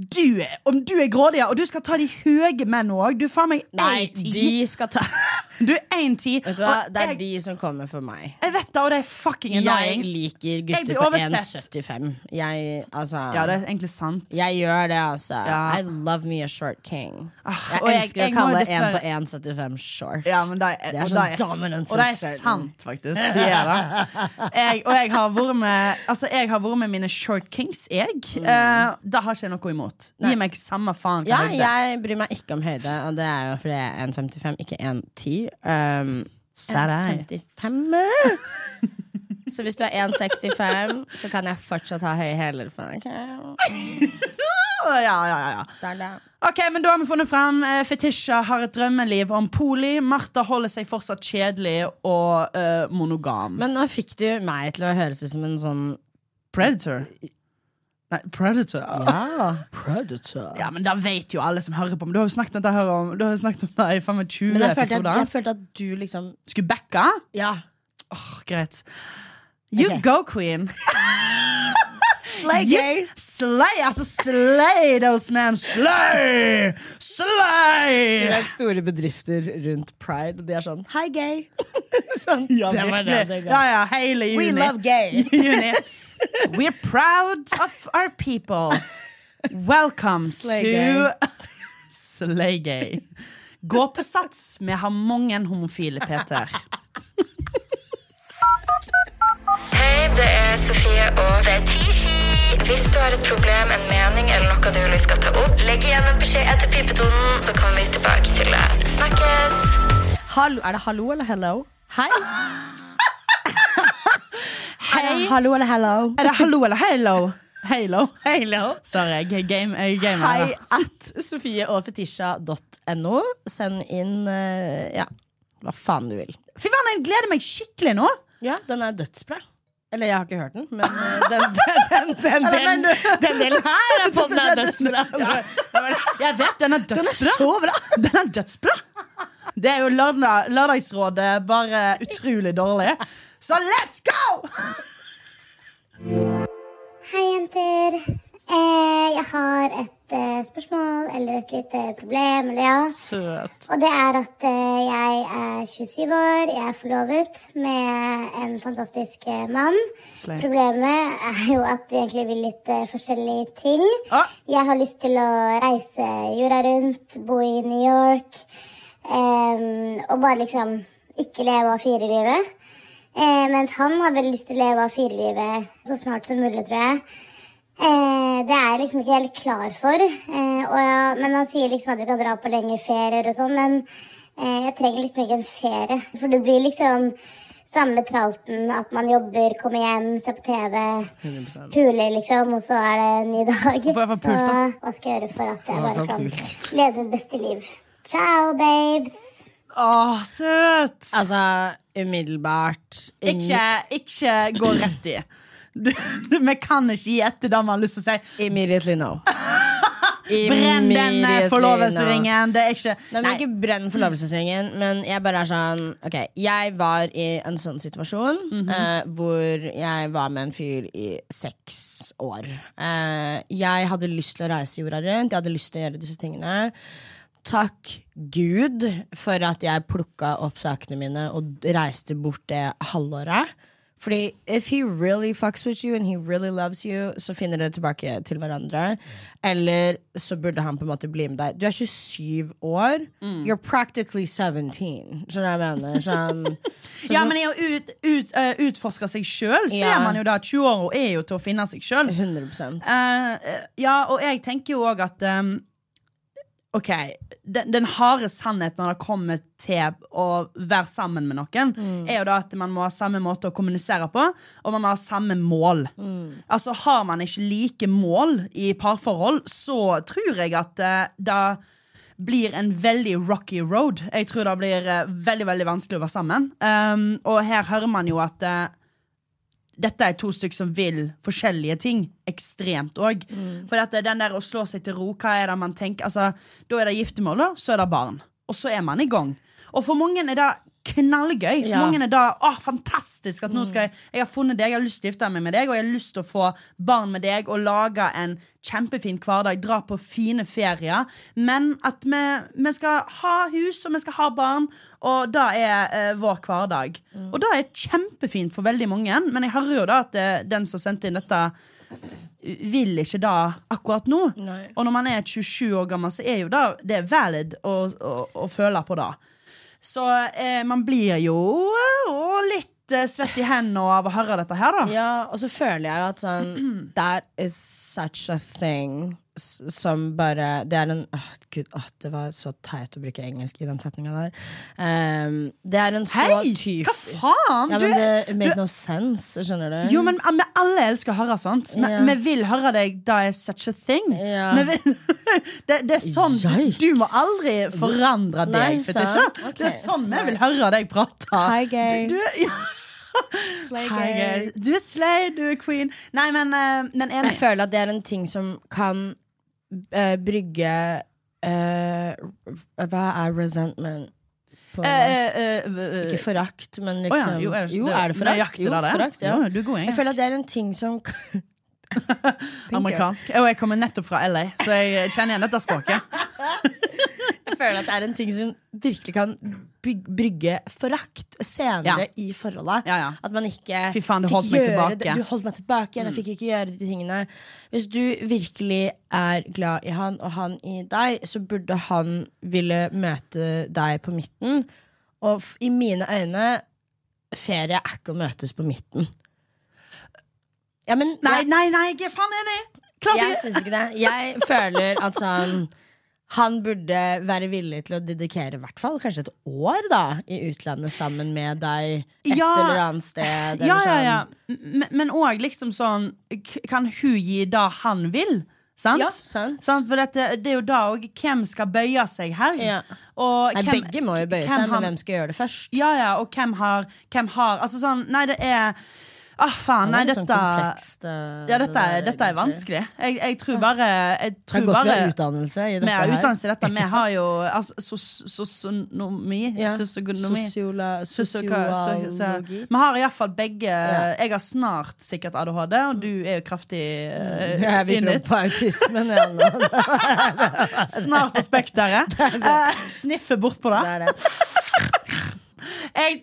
Du om du er grådig, og du skal ta de høye menn òg. Du faen meg Nei, 1,10. de skal ta Du er 1,10. Vet du hva, Det er jeg, de som kommer for meg. jeg vet det, og det er fucking Jeg liker gutter jeg på 1,75. Jeg, altså Ja, det er egentlig sant. Jeg gjør det, altså. Ja. I love me a short king. Ah, Jeg og elsker jeg å kalle en på 1,75 short. Ja, men det er, Det er og sånn det er, dominance og det er sant, faktisk. Det er det. Og jeg har vært med Altså, jeg har vært med mine short kings, jeg. Eh, det har ikke jeg noe imot. Gi Mm. Nei. meg samme faen. hva Ja, høyde. jeg bryr meg ikke om høyde, og det er jo fordi jeg er 1,55, ikke 1,10. Um, 1,55 Så hvis du er 1,65, så kan jeg fortsatt ha høye hæler. for- ja, ja, ja. Der, der. Ok, men Da har vi funnet frem. Eh, Fetisha har et drømmeliv om poli. Martha holder seg fortsatt kjedelig og uh, monogam. Men nå fikk du meg til å høres ut som en sånn Predator? Nei, Predator. Ja, predator. Ja, men da vet jo alle som hører på. Men du har jo snakket om dette her om Du har jo snakket om det i faen meg 20 Men jeg følte, at, jeg følte at du liksom Skulle backa? Ja. Åh, greit. You okay. go, queen. Slay Yes, slay, altså slay those men. Slay! Du Slay! vet store bedrifter rundt pride, og de er sånn Hei, gay! sånn, Ja, det var det, det ja, ja, hele juni. We love gay! Juni. We're proud of our people. Welcome Slay to Slaygay. Slay gay. Gå på sats. Vi har mange homofile, Peter. Hei, det er Sofie og Fetishi. Hvis du har et problem, en mening eller noe du vil skal ta opp, legg igjen en beskjed etter pipetonen, så kommer vi tilbake til det. Snakkes! Hallo, er det hallo eller hello? Hei? Er det Hei. hallo eller hello? Er det hallo eller hello? Halo. Halo. Sorry, jeg game, er gamer. Hei at sofieogfetisha.no. Send inn eh, ja, hva faen du vil. Fy faen, jeg gleder meg skikkelig nå. Ja, den er dødsbra. Eller jeg har ikke hørt den, men eh, den, den, den, den, den, den delen her er podden er dødsbra. Jeg vet, den er dødsbra. Den er dødsbra. Det er jo lørdag, Lørdagsrådet bare utrolig dårlig. Så let's go! Hei, jenter. Eh, jeg har et eh, spørsmål eller et lite problem. Eller ja. Søt. Og det er at eh, jeg er 27 år, jeg er forlovet med en fantastisk eh, mann. Slay. Problemet er jo at vi egentlig vil litt eh, forskjellige ting. Ah. Jeg har lyst til å reise jorda rundt, bo i New York. em, og bare liksom ikke leve av firelivet. Eh, mens han har veldig lyst til å leve av firelivet så snart som mulig, tror jeg. Eh, det er jeg liksom ikke helt klar for. Eh, og ja, men han sier liksom at vi kan dra på lengre ferier og sånn, men eh, jeg trenger liksom ikke en ferie. For det blir liksom samme tralten at man jobber, kommer hjem, ser på TV, 100%. puler, liksom, og så er det en ny dag. Jeg pult, da? Hva skal jeg gjøre for at jeg bare kan leve mitt beste liv? Ciao, babes! Å, søt. Altså, umiddelbart ing- Ikke, ikke gå rett i. Du, vi kan ikke gi etter det vi har lyst til å si. Immediately no. Brenn den eh, no. forlovelsesringen. Det er ikke Nei, men Nei. Ikke brenn forlovelsesringen, men jeg bare er sånn Ok, jeg var i en sånn situasjon Mhm. eh, hvor jeg var med en fyr i seks år. Eh, jeg hadde lyst til å reise jorda rundt, jeg hadde lyst til å gjøre disse tingene. Takk Gud for at jeg plukka opp sakene mine og reiste bort det halvåret. Fordi if he really fucks with you and he really loves you, så finner dere tilbake til hverandre. Eller så burde han på en måte bli med deg. Du er 27 år. You're practically 17. Skjønner jeg mener? Sånn, så Ja, men i å ut, ut, uh, utforske seg sjøl, så yeah. er man jo da 20 år og er jo til å finne seg sjøl. 100 ja, og jeg tenker jo òg at um, OK, den, den harde sannheten når det kommer til å være sammen med noen, er jo da at man må ha samme måte å kommunisere på, og man må ha samme mål. Altså Har man ikke like mål i parforhold, så tror jeg at uh, det blir en veldig rocky road. Jeg tror det blir uh, veldig veldig vanskelig å være sammen. Um, og her hører man jo at eh, dette er to stykker som vil forskjellige ting ekstremt òg. For dette, den der å slå seg til ro, hva er det man tenker Altså, Da er det giftermål, da, så er det barn. Og så er man i gang. Og for mange er det knallgøy. Ja. mange er da åh, fantastisk at nå skal jeg Jeg har funnet deg, jeg har lyst til å gifte meg med deg, og jeg har lyst til å få barn med deg og lage en kjempefin hverdag, dra på fine ferier. Men at vi, vi skal ha hus, og vi skal ha barn, og det er eh, vår hverdag. Og det er kjempefint for veldig mange, men jeg hører jo da at det, den som sendte inn dette, vil ikke det akkurat nå. Nei. Og når man er 27 år gammel, så er jo da, det valid å, å, å føle på det. Så eh, man blir jo og litt eh, svett i hendene av å høre dette her, da. Ja, og så føler jeg jo at sånn That is such a thing som bare Det er en åh, Gud, åh, det var så teit å bruke engelsk i den setninga der. Um, det er en så Hei! typ Hva faen? Ja, men det make no sense, skjønner du? Jo, men vi alle elsker å høre sånt. Vi Ja. vil høre deg da er such a thing. Ja. Vi vil, det, det er sånn Yikes. Du må aldri forandre deg. Nei, vet du ikke? Ok, det er sånn vi vil høre deg prate. Hi, gay. Du, du, ja. Slay du er slay, du er queen. Nei, men, eh, men. Jeg føler at det er en ting som kan eh, brygge eh, Hva er resentment? På Eh, eh, eh, Ikke forakt, men ja, liksom jo, er det- jo, er det forakt? Jo, forakt, ja. Jo, Jeg føler at det er en ting som Amerikansk. Og jeg kommer nettopp fra LA, så jeg kjenner igjen dette språket. Føler at det er en ting som virkelig kan brygge forakt senere Ja. i forholdet. Ja, ja. At man ikke Fy faen, du holdt meg tilbake. Det. Du holdt meg tilbake mm. jeg fikk ikke gjøre de tingene. Hvis du virkelig er glad i han og han i deg, så burde han ville møte deg på midten. Og i mine øyne, ferie er ikke å møtes på midten. Ja, men Nei, nei, nei, er faen enig! Klart jeg syns ikke det. Jeg føler at sånn han burde være villig til å dedikere i hvert fall kanskje et år da i utlandet sammen med deg et Ja. eller annet sted. eller Ja, ja, sånn. ja. ja. Men òg liksom sånn Kan hun gi det han vil? Sant? Ja, sant. Sant? For dette, det er jo da òg Hvem skal bøye seg her? Ja. Og Nei, hvem- begge må jo bøye seg, men hvem skal gjøre det først? Ja, ja, og hvem har, hvem har Altså sånn, nei, det er Ah, faen, nei, sånn dette komplekst, eh, Ja, dette er, der, dette er vanskelig. Jeg, jeg tror bare Jeg Det tror godt vi bare har utdannelse i Vi har utdannelse i dette. Vi har jo altså, sos- sosionomi Ja. Sosionomi. Sosiola- Sosioka- Sosiologi. Vi har iallfall begge Ja. Jeg har snart sikkert ADHD, og du er jo kraftig uh, på autismen. Ja. Snart på Spekteret. Eh, sniffer bort på det. Det det. jeg,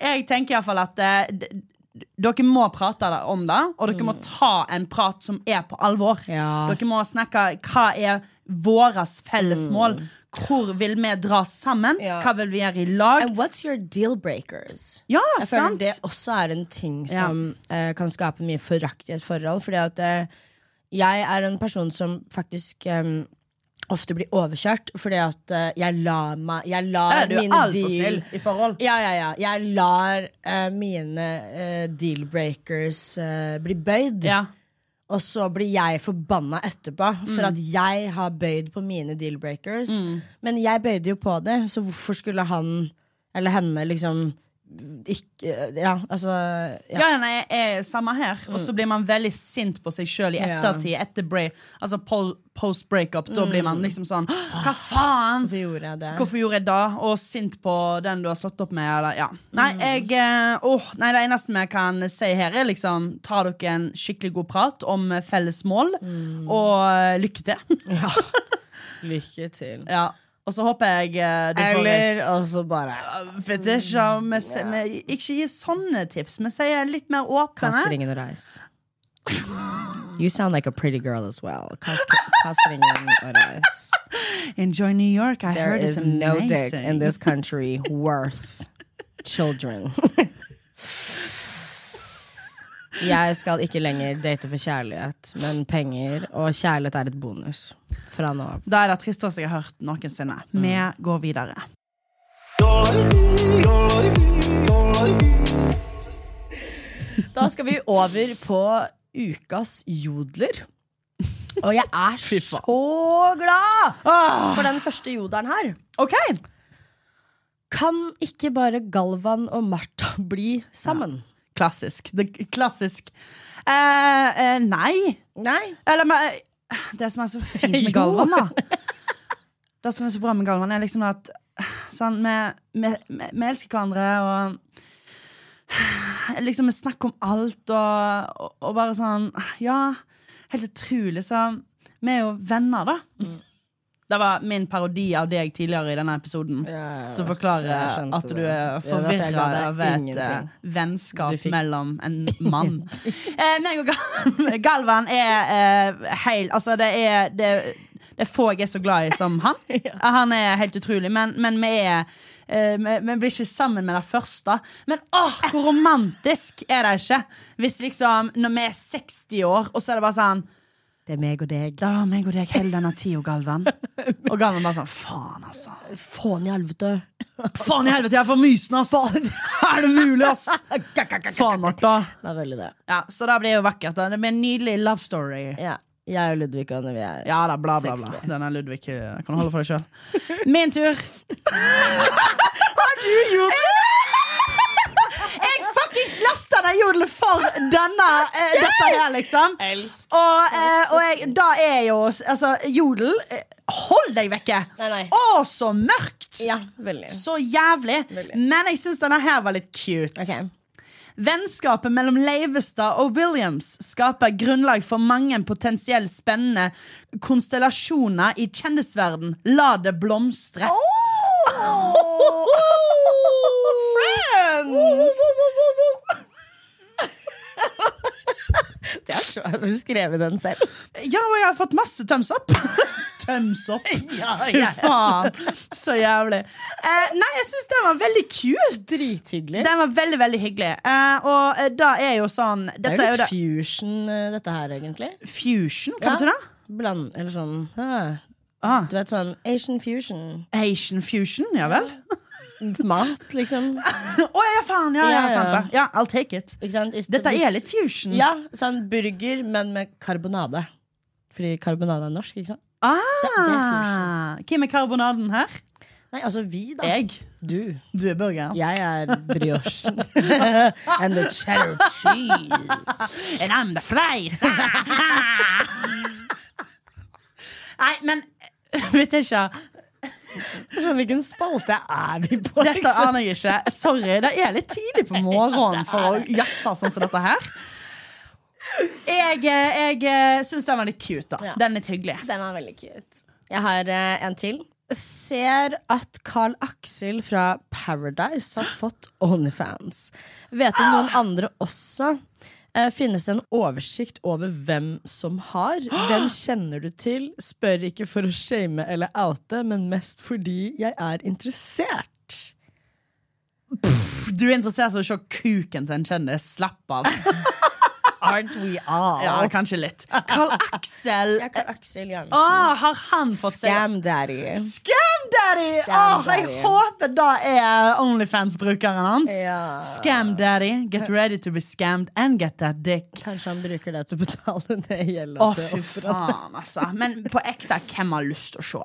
jeg tenker iallfall at d- dere må prate om det, og dere må ta en prat som er på alvor. Mm. Ja. Dere må snakke hva er våres felles mål. Hvor vil vi dra sammen? Mm. Ja. Hva vil vi gjøre i lag? And what's your deal breakers? Ja, Jeg føler sant? det også er en ting Ja. som eh, kan skape mye forakt i et forhold. Fordi at uh, jeg er en person som faktisk eh, ofte blir overkjørt. Fordi at uh, jeg lar meg Jeg lar du mine deal snill i forhold. Ja, ja, ja. Jeg lar uh, mine uh, eh, bli bøyd. Ja. Og så blir jeg forbanna etterpå for at jeg har bøyd på mine deal breakers. Men jeg bøyde jo på det, så hvorfor skulle han eller henne liksom ikke Ja, altså ja. Ja, nei, jeg er samme her. Og så blir man veldig sint på seg sjøl i Ja. ettertid. Etter break, altså po- post breakup. Da blir man liksom sånn Hva faen? Hvorfor gjorde jeg det? Hvorfor gjorde jeg det? Og sint på den du har slått opp med. Eller, ja. Nei, jeg, eh, åh, nei, det eneste vi kan si her, er liksom ta dere en skikkelig god prat om felles mål, og eh, lykke til. Lykke til. ja. Og så håper jeg eh, du Eller og så bare Vet ikke om vi, se- ikke gir sånne tips. Vi sier litt mer åpne. Kast ringen og reis. You sound like a pretty girl as well. Kast, kast ringen og reis. Enjoy New York. I There heard it's is no dick in this country worth children. Jeg skal ikke lenger date for kjærlighet, men penger og kjærlighet er et bonus. Fra nå av. Det er det tristeste jeg har hørt noensinne. Vi går videre. Da skal vi over på ukas jodler. Og jeg er så glad Ah, for den første jodelen her. OK! Kan ikke bare Galvan og Martha bli sammen? Klassisk. Det, klassisk. Eh, eh, nei. Nei. Eller men, eh, Det som er så fint med Galvan, da Det som er så bra med Galvan, er liksom at sånn, vi, vi, vi, vi elsker hverandre, og liksom vi snakker om alt, og, og, og bare sånn Ja, helt utrolig. Så vi er jo venner, da. Mm. Det var min parodi av deg tidligere i denne episoden. Som forklarer at du er forvirra av et eh, vennskap fikk- mellom en mann. eh, meg og Gal Galvan er eh, heil Altså, det er det, det er få jeg er så glad i som han. Han er helt utrolig, men, men vi er Uh, vi blir ikke sammen med det første. Men åh, hvor romantisk er det ikke? Hvis liksom, når vi er 60 år, og så er det bare sånn Det er meg og deg. Det er meg og deg hele denne tida, Galvan. Og Galvan bare sånn Faen, altså. Faen i helvete. Faen i helvete, jeg er for mysen, ass! Er det mulig, ass? Faen, Martha. Det er veldig det. Ja, så det blir jo vakkert. da Det blir en nydelig love story. Ja. Jeg og Ludvig og når vi er Ja da, bla, bla, bla. 60. Den er Ludvig. eh, Kan du holde for deg sjøl. Min tur. Har du gjort fuckings lasta den jodelen for denne, eh, dette her, liksom. Og, eh, og jeg, da er jo Altså, jodel eh, Hold deg vekke! Nei, nei. Å, så mørkt! Ja, veldig. Så jævlig. Veldig. Men jeg syns denne her var litt cute. Ok. Vennskapet mellom Leivestad og Williams skaper grunnlag for mange potensielt spennende konstellasjoner i kjendisverden. La det blomstre. Har du skrevet den selv? Ja, og jeg har fått masse thumbs up. thumbs up? Fy faen. Så jævlig. Eh, nei, jeg syns den var veldig cute. Drithyggelig. Den var veldig, veldig hyggelig. Eh, og eh, da er jo sånn Det er jo litt fusion, eh, dette her, egentlig. Fusion, hva Ja. betyr det? Bland, eller sånn ah, Ah, Du vet sånn Asian fusion. Asian fusion, ja vel? Mat, liksom. Å ja, faen! Ja, ja, Ja, sant det. Ja, I'll take it. Dette er litt fusion. Ja, sånn burger, men med karbonade. Fordi karbonade er norsk, ikke sant? Ah, det er. Hvem er karbonaden her? Nei, altså vi, da. Jeg. Du. Du er burgeren. Jeg er briochen. And the cheddar cheese. And I'm the fries. Nei, men vet jeg ikke. Sånn, hvilken spalte er vi på? Dette liksom? aner jeg ikke. Sorry, det er litt tidlig på morgenen for å jazze sånn som dette her. Jeg, eh, jeg syns den var litt cute. da Ja. Den er litt hyggelig. Den var veldig cute. Jeg har eh, en til. Ser at Carl Axel fra Paradise har fått Onlyfans. Vet om noen andre også? Eh, finnes det en oversikt over hvem som har? Hvem kjenner du til? Spør ikke for å shame eller oute, men mest fordi jeg er interessert. Du er interessert i å se kuken til en kjendis. Slapp av. Aren't we all? Ja, kanskje litt. Carl Axel. Er Carl Axel Jansen. Åh, har han fått seg Scam daddy. Scam Daddy! Åh, jeg håper da er Onlyfans-brukeren hans. Ja. Scam Daddy. Get ready to be scammed and get that dick. Kanskje han bruker det til å betale ned gjelda Åh, fy faen, altså. Men på ekte, hvem har lyst til å se?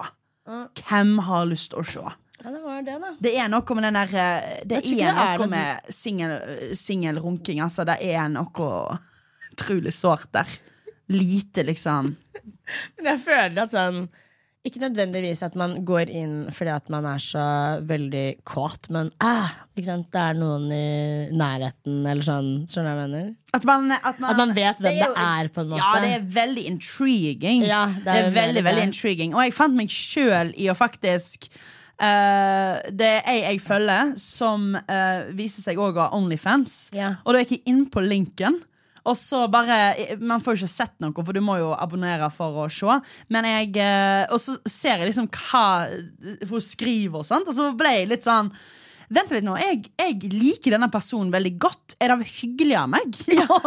Hvem har lyst til å se? Ja, det var det, da. Det er noe med den der eh, Det er er noe med singel-runking, altså. Det er noe utrolig sårt der. Lite, liksom. Men jeg føler at sånn Ikke nødvendigvis at man går inn fordi at man er så veldig kåt, men ah, det er noen i nærheten, eller sånn. Skjønner du hva jeg mener? At man, at man, At man vet hvem det er det er, på en måte. Ja, det er veldig intriguing. Ja, det det er, er veldig, veldig veldig intriguing. Og jeg fant meg sjøl i å faktisk Uh, Det er ei jeg følger, som uh, viser seg òg å ha Onlyfans. Yeah. Og da gikk jeg inn på linken. Og så bare Man får jo ikke sett noe, for du må jo abonnere for å se. Men jeg eh, Og så ser jeg liksom hva hun skriver og sånt, og så ble jeg litt sånn Vent litt nå, jeg, jeg liker denne personen veldig godt. Er det hyggelig av meg å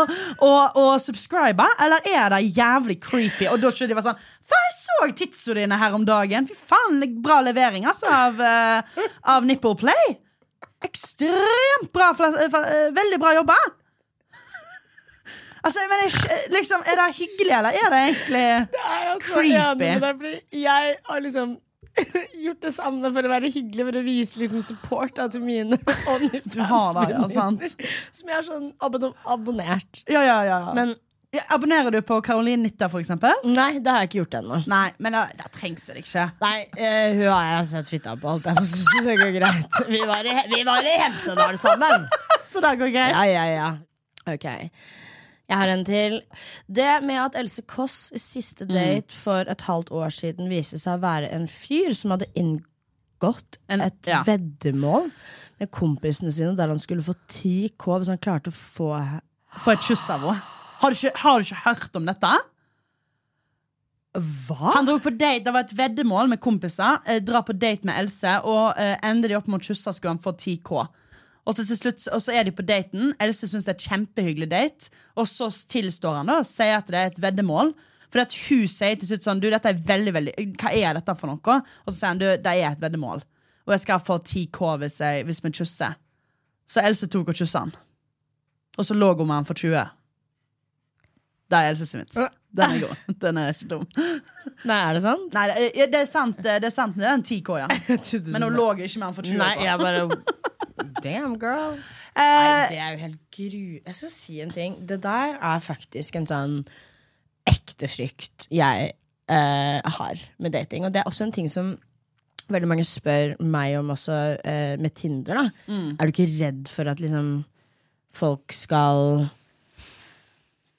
å- å subscribe, eller er det jævlig creepy? Og da skulle de bare sånn Faen, jeg så titsa dine her om dagen. Fy faen, bra levering altså av, eh, av Nipple Play. Ekstremt bra. eh, Veldig bra jobba. Altså, men jeg, liksom, Er det hyggelig, eller er det egentlig creepy? jeg har liksom gjort det samme for å være hyggelig, for å vise liksom support da, til mine det, ja? Som jeg har sånn abon abonnert. Ja, ja, ja. Men Ja, Abonnerer du på Caroline Nitta, eksempel? nei, det har jeg ikke gjort ennå. Nei, men det, det trengs vel ikke. Nei, uh, hun har jeg sett fitta på, alt jeg synes så Det går greit. Vi var i, vi var i Hemsedal sammen. Så det går greit. Ja, ja, ja. Ok. Jeg har en til. Det med at Else Kåss siste date for et halvt år siden viste seg å være en fyr som hadde inngått et ja. veddemål med kompisene sine der han skulle få 10K hvis han klarte å få Få et kyss av henne. Har har du ikke hørt om dette? Hva? Han dro på date, Det var et veddemål med kompiser. Eh, dra på date med Else, og eh, ender de opp mot kyssa skulle han få 10K. Og så til slutt, og så er de på daten. Else syns det er et kjempehyggelig date. Og så tilstår han da og sier at det er et veddemål. For at hun sier til slutt sånn Du, dette er veldig, veldig Hva er dette for noe? Og så sier han du, det er et veddemål. Og jeg skal få 10K hvis, jeg, hvis vi kysser. Så Else tok og kyssa han. Og så lå hun med han for 20. Det er Else sin vits. Den er god. Den er ikke dum. Nei, er det sant? Nei, det er, sant. Det er sant, det er en 10K, ja. Men hun lå ikke med han for 20 Nei, jeg bare Damn, girl. Eh, Nei, det er jo helt gru... Jeg skal si en ting. Det der er faktisk en sånn ekte frykt jeg eh, har med dating. Og det er også en ting som veldig mange spør meg om også eh, med Tinder. da Mm. Er du ikke redd for at liksom folk skal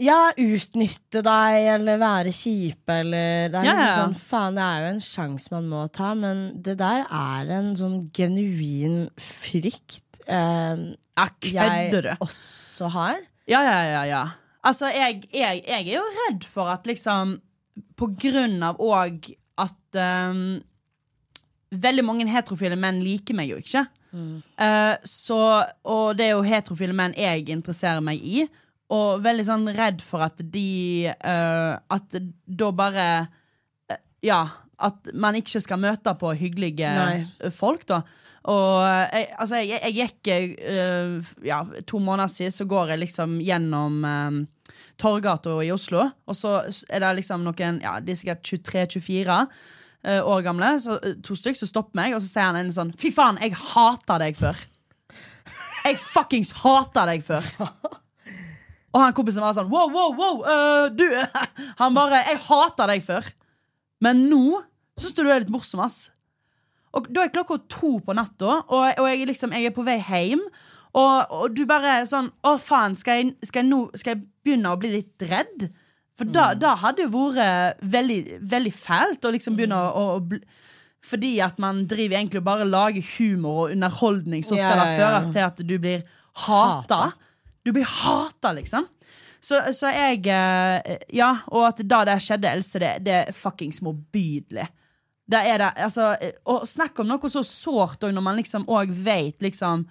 ja, utnytte deg eller være kjipe eller Det er Ja, liksom sånn, faen, det er jo en sjanse man må ta, men det der er en sånn genuin frykt eh, jeg også har. Ja, ja, ja, ja. Altså, jeg, jeg, jeg er jo redd for at liksom På grunn av òg at um, Veldig mange heterofile menn liker meg jo ikke. Eh, så, og det er jo heterofile menn jeg interesserer meg i. Og veldig sånn redd for at de uh, At da bare uh, Ja, at man ikke skal møte på hyggelige Nei. folk, da. Og eh, jeg, altså, jeg, jeg gikk uh, Ja, to måneder siden så går jeg liksom gjennom eh, Torgata i Oslo, og så er det liksom noen Ja, de er sikkert 23-24. eh, år gamle, så, to stykk, som stopper meg, og så sier han en sånn Fy faen, jeg hata deg før. Jeg fuckings hata deg før. Og han kompisen var sånn Wow, wow, wow, øh, du Han bare Jeg hata deg før. Men nå syns du du er litt morsom, ass. Og da er klokka to på natta, og, og jeg, liksom, jeg er på vei hjem. Og, og du bare er sånn Å, faen, skal jeg, skal, jeg nå, skal jeg begynne å bli litt redd? For da, da hadde det vært veldig, veldig fælt å liksom begynne å, å bli fordi at man driver egentlig og bare lager humor og underholdning, så skal Ja, det ja, ja. føres til at du blir hata. Hata. Du blir hata, liksom. Så, så jeg eh, Ja, og at da det skjedde Else, det, det er fuckings motbydelig. Det er det, altså, eh, og snakk om noe så sårt òg, når man liksom òg veit liksom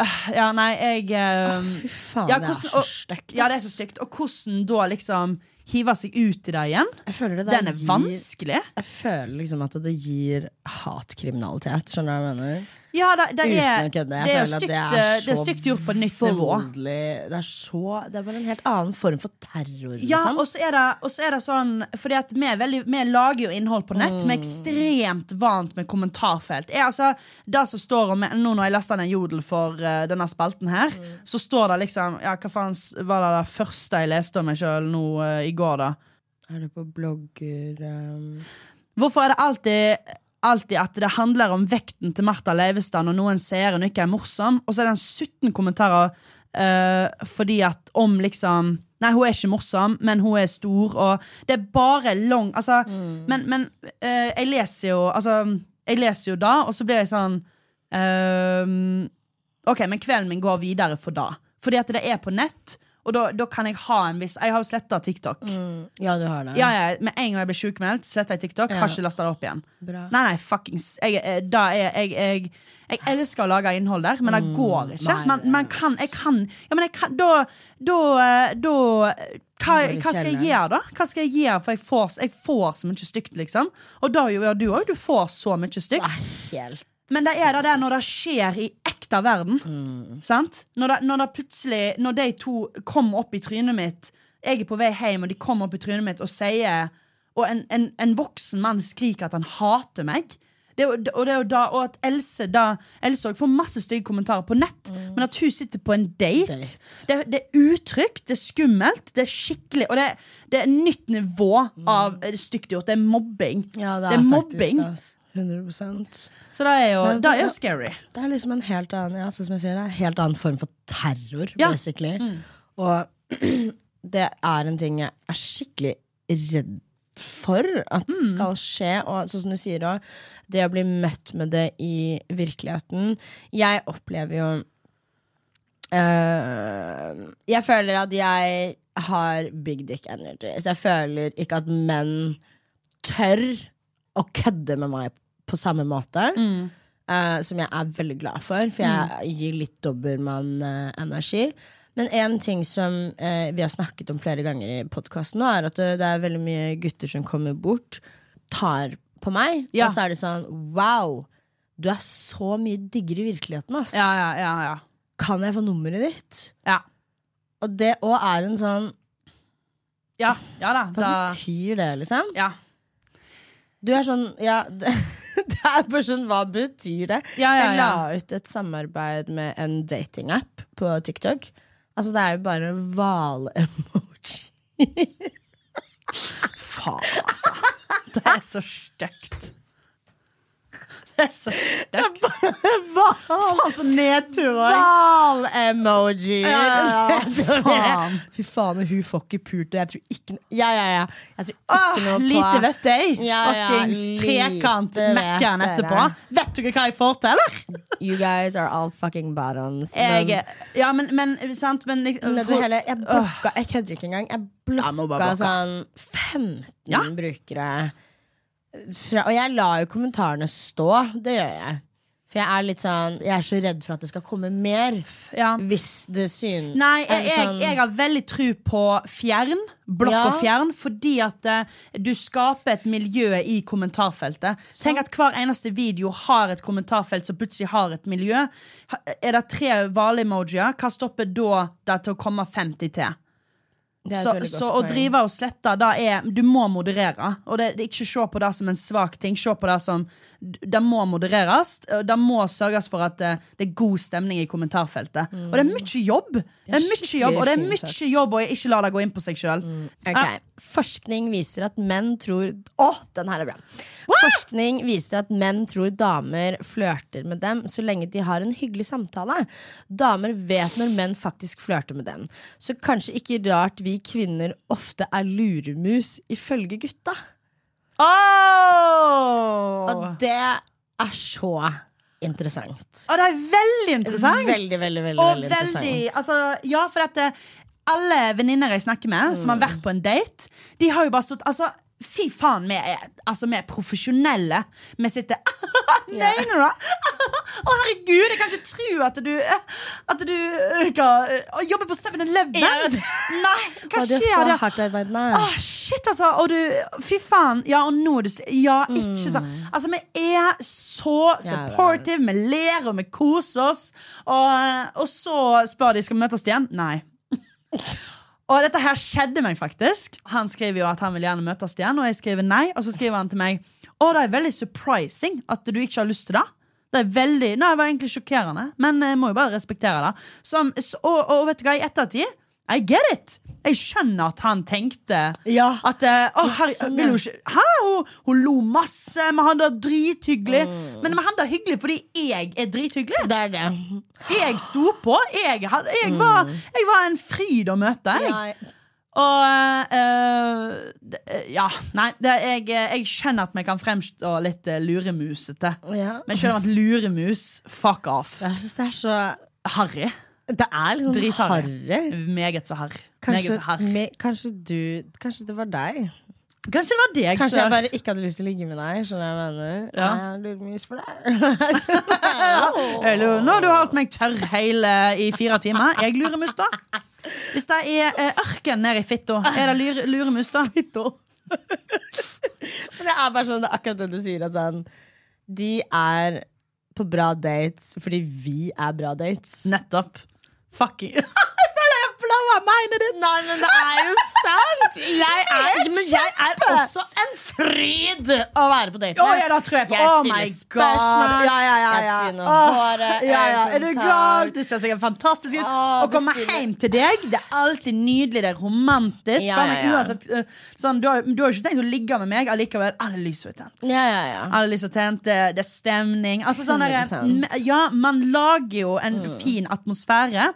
eh, Ja, nei, jeg oh, Fy faen, ja, det er så stygt. Ja, det er så stygt. Og hvordan da liksom hive seg ut i det igjen, det den er gir- vanskelig. Jeg føler liksom at det gir hatkriminalitet. Skjønner du hva jeg mener? Ja, det, det er kødde. det er stygt, det eh, er så stygt gjort på nytt nivå. Det er så Det er bare en helt annen form for terror, Ja, liksom. og så er det, er det sånn Fordi at vi, veldig, vi lager jo innhold på nett. Vi er ekstremt vant med kommentarfelt. Jeg, altså, det som står om Nå når jeg lasta ned Jodel for uh, denne spalten her, så står det liksom Ja, hva faen var det det første jeg leste om meg sjøl nå uh, i går, da? Er det på blogger um... Hvorfor er det alltid Alltid at det handler om vekten til Martha Leivestad når noen ser hun ikke er morsom, og så er det en 17 kommentarer uh, fordi at om liksom Nei, hun er ikke morsom, men hun er stor, og det er bare lang Altså, men, men uh, jeg leser jo Altså, jeg leser jo da, og så blir jeg sånn uh, OK, men kvelden min går videre for da. Fordi at det er på nett, og da, da kan jeg ha en viss Jeg har jo sletta TikTok. Ja, du har det. Ja, ja, Med en gang jeg ble sjukmeldt, sletta jeg TikTok. Ja. Har ikke lasta det opp igjen. Bra. Nei, nei, fuckings jeg, eh, da jeg, jeg, jeg elsker å lage innhold der, men det går ikke. Mm. nei, er man kan, jeg kan Ja, men jeg kan Da, da, eh, da hva, hva skal jeg gjøre, da? Hva skal jeg gjøre, For jeg får, jeg får så mye stygt, liksom. Og da gjør du òg. Du får så mye stygt. Nei, Helt Men det er det der når det skjer i ekte verden. Mm. Sant? Når det, når det plutselig Når de to kommer opp i trynet mitt, jeg er på vei hjem, og de kommer opp i trynet mitt og sier Og en, en, en voksen mann skriker at han hater meg. Det er, og, det er jo da, og at Else da Else får masse stygge kommentarer på nett, men at hun sitter på en date, Mm. Date. Det, det er utrygt, det er skummelt, det er skikkelig Og det, det er et nytt nivå av eh, stygt gjort. Det er mobbing. Mm. Ja, det er, mobbing. Faktisk, det. 100 Så det er jo, Det er- det er jo scary. Det er liksom en helt annen ja, sier, det er en helt annen form for terror, Ja. basically. Og det er en ting jeg er skikkelig redd for at skal skje. Og sånn som du sier òg, det å bli møtt med det i virkeligheten Jeg opplever jo eh, Jeg føler at jeg har big dick energy. Så jeg føler ikke at menn tør å kødde med meg på samme måte. eh, som jeg er veldig glad for, for jeg gir litt dobbeltmann-energi. Men en ting som uh, vi har snakket om flere ganger i podkasten, er at det, det er veldig mye gutter som kommer bort, tar på meg, Ja. og så er det sånn Wow, du er så mye diggere i virkeligheten, ass. Ja, ja, ja, ja. Kan jeg få nummeret ditt? ja. Og det òg er en sånn Ja, ja da. Hva da betyr det, liksom? ja. Du er sånn Ja, det, det er bare sånn Hva betyr det? Ja, ja, Jeg la ut et samarbeid med en datingapp på TikTok. Altså, det er jo bare hvale-emoji. Faen, altså. Det er så stygt. Det er stygt. Faen, så nedtur òg. Hval-emoji! Faen. Fy faen, hun får ikke pult, og jeg tror ikke Ja, ja, ja. Jeg tror ikke Ah, noe på lite vet jeg. Ja, ja, Fuckings trekant vet Mækkern etterpå. Vet du ikke hva jeg får til, eller? You guys are all fucking bottoms. Jeg, ja, men, men sant, men for- hele, jeg blokka Jeg kødder ikke engang. Jeg blokka, jeg blokka sånn 15 Ja. brukere. Fra, og jeg lar jo kommentarene stå. Det gjør jeg. For jeg er litt sånn Jeg er så redd for at det skal komme mer. ja. Hvis det synes Nei, jeg, jeg, sånn- jeg har veldig tro på fjern. Blokk Ja. og fjern. Fordi at uh, du skaper et miljø i kommentarfeltet. Tenk at hver eneste video har et kommentarfelt som plutselig har et miljø. Er det tre hvale-emojier, hva stopper da det til å komme 50 til? Så, så å drive og slette, da er Du må moderere. Og det, det ikke se på det som en svak ting. Se på det som Det må modereres. Det må sørges for at det, det er god stemning i kommentarfeltet. Og det er mye jobb. Det er mye jobb Og det er mye jobb å ikke la det gå inn på seg sjøl. Ok, Forskning viser at menn tror Å, den her er bra. Forskning viser at menn tror damer flørter med dem så lenge de har en hyggelig samtale. Damer vet når menn faktisk flørter med dem. Så kanskje ikke rart vi kvinner ofte er luremus, ifølge gutta. Oh! Og det er så interessant. Og det er veldig interessant. Veldig, veldig, veldig, og veldig interessant. altså, ja, for at eh, alle venninner jeg snakker med, som har vært på en date, de har jo bare stått altså, Fy faen, vi er, altså, vi er profesjonelle. Vi sitter Mener du det? Å, herregud, jeg kan ikke tro at du At du eh, hva, eh, jobber på 7-Eleven. Nei, hva Og det er skjer? hardt det? nei. Å, shit, altså. Og du, fy faen. Ja, og nå er du sl Ja, ikke sånn. Altså, vi er så supportive. Vi ler og vi koser oss. Og, og så spør de skal vi møtes igjen. Nei. Og dette her skjedde meg faktisk. Han skriver jo at han vil gjerne møtes igjen, og jeg skriver nei. Og så skriver han til meg Å, det er veldig surprising at du ikke har lyst til det. Det er veldig, nei, det var egentlig sjokkerende, men jeg må jo bare respektere det. Så- og, og vet du hva, i ettertid I get it! Jeg skjønner at han tenkte Ja. at eh, å, her, sånn, vil hun ikke Hæ? Hun, hun lo masse, men han der drithyggelig. Men han det hyggelig fordi jeg er drithyggelig. Det er det. Jeg sto på. Jeg, jeg, var, jeg var en fryd å møte. Jeg. Ja, Og eh, Ja, nei, det, jeg, jeg skjønner at vi kan fremstå litt luremusete. ja. Men selv om at luremus, fuck off. Jeg syns det er så Harry. Det er liksom Dritharry. Meget så harr. Kanskje, kanskje du Kanskje det var deg? Kanskje det var deg, Kanskje sør. jeg bare ikke hadde lyst til å ligge med deg. Skjønner jeg mener? Ja. Jeg luremus for deg. Nå har du holdt meg tørr hele i fire timer. Jeg luremus, da. Hvis det er eh, ørken nede i fitta, er det lure, luremus, da? For det er bare sånn, det er akkurat det du sier. At sånn, de er på bra dates fordi vi er bra dates. Nettopp. Fucking Jeg blowa mine. Nei, men det er jo sant! Jeg er, men jeg er også en fryd å være på date med. Oh, ja, da tror jeg på. Jeg Oh stiller my spørsmål, god. Ja, ja, ja, jeg ja. tvinner håret, ja, ja. Er du gal? Du ser sikkert fantastisk ut. Å komme hjem til deg, det er alltid nydelig, det er romantisk. Ja, ja, ja. Uansett, uh, sånn, du, har, du har ikke tenkt å ligge med meg allikevel. Alle lys er tent. Ja, ja, ja. Alle lys er tent, det, det er stemning. Altså, sånn der, ja, man lager jo en Mm. fin atmosfære.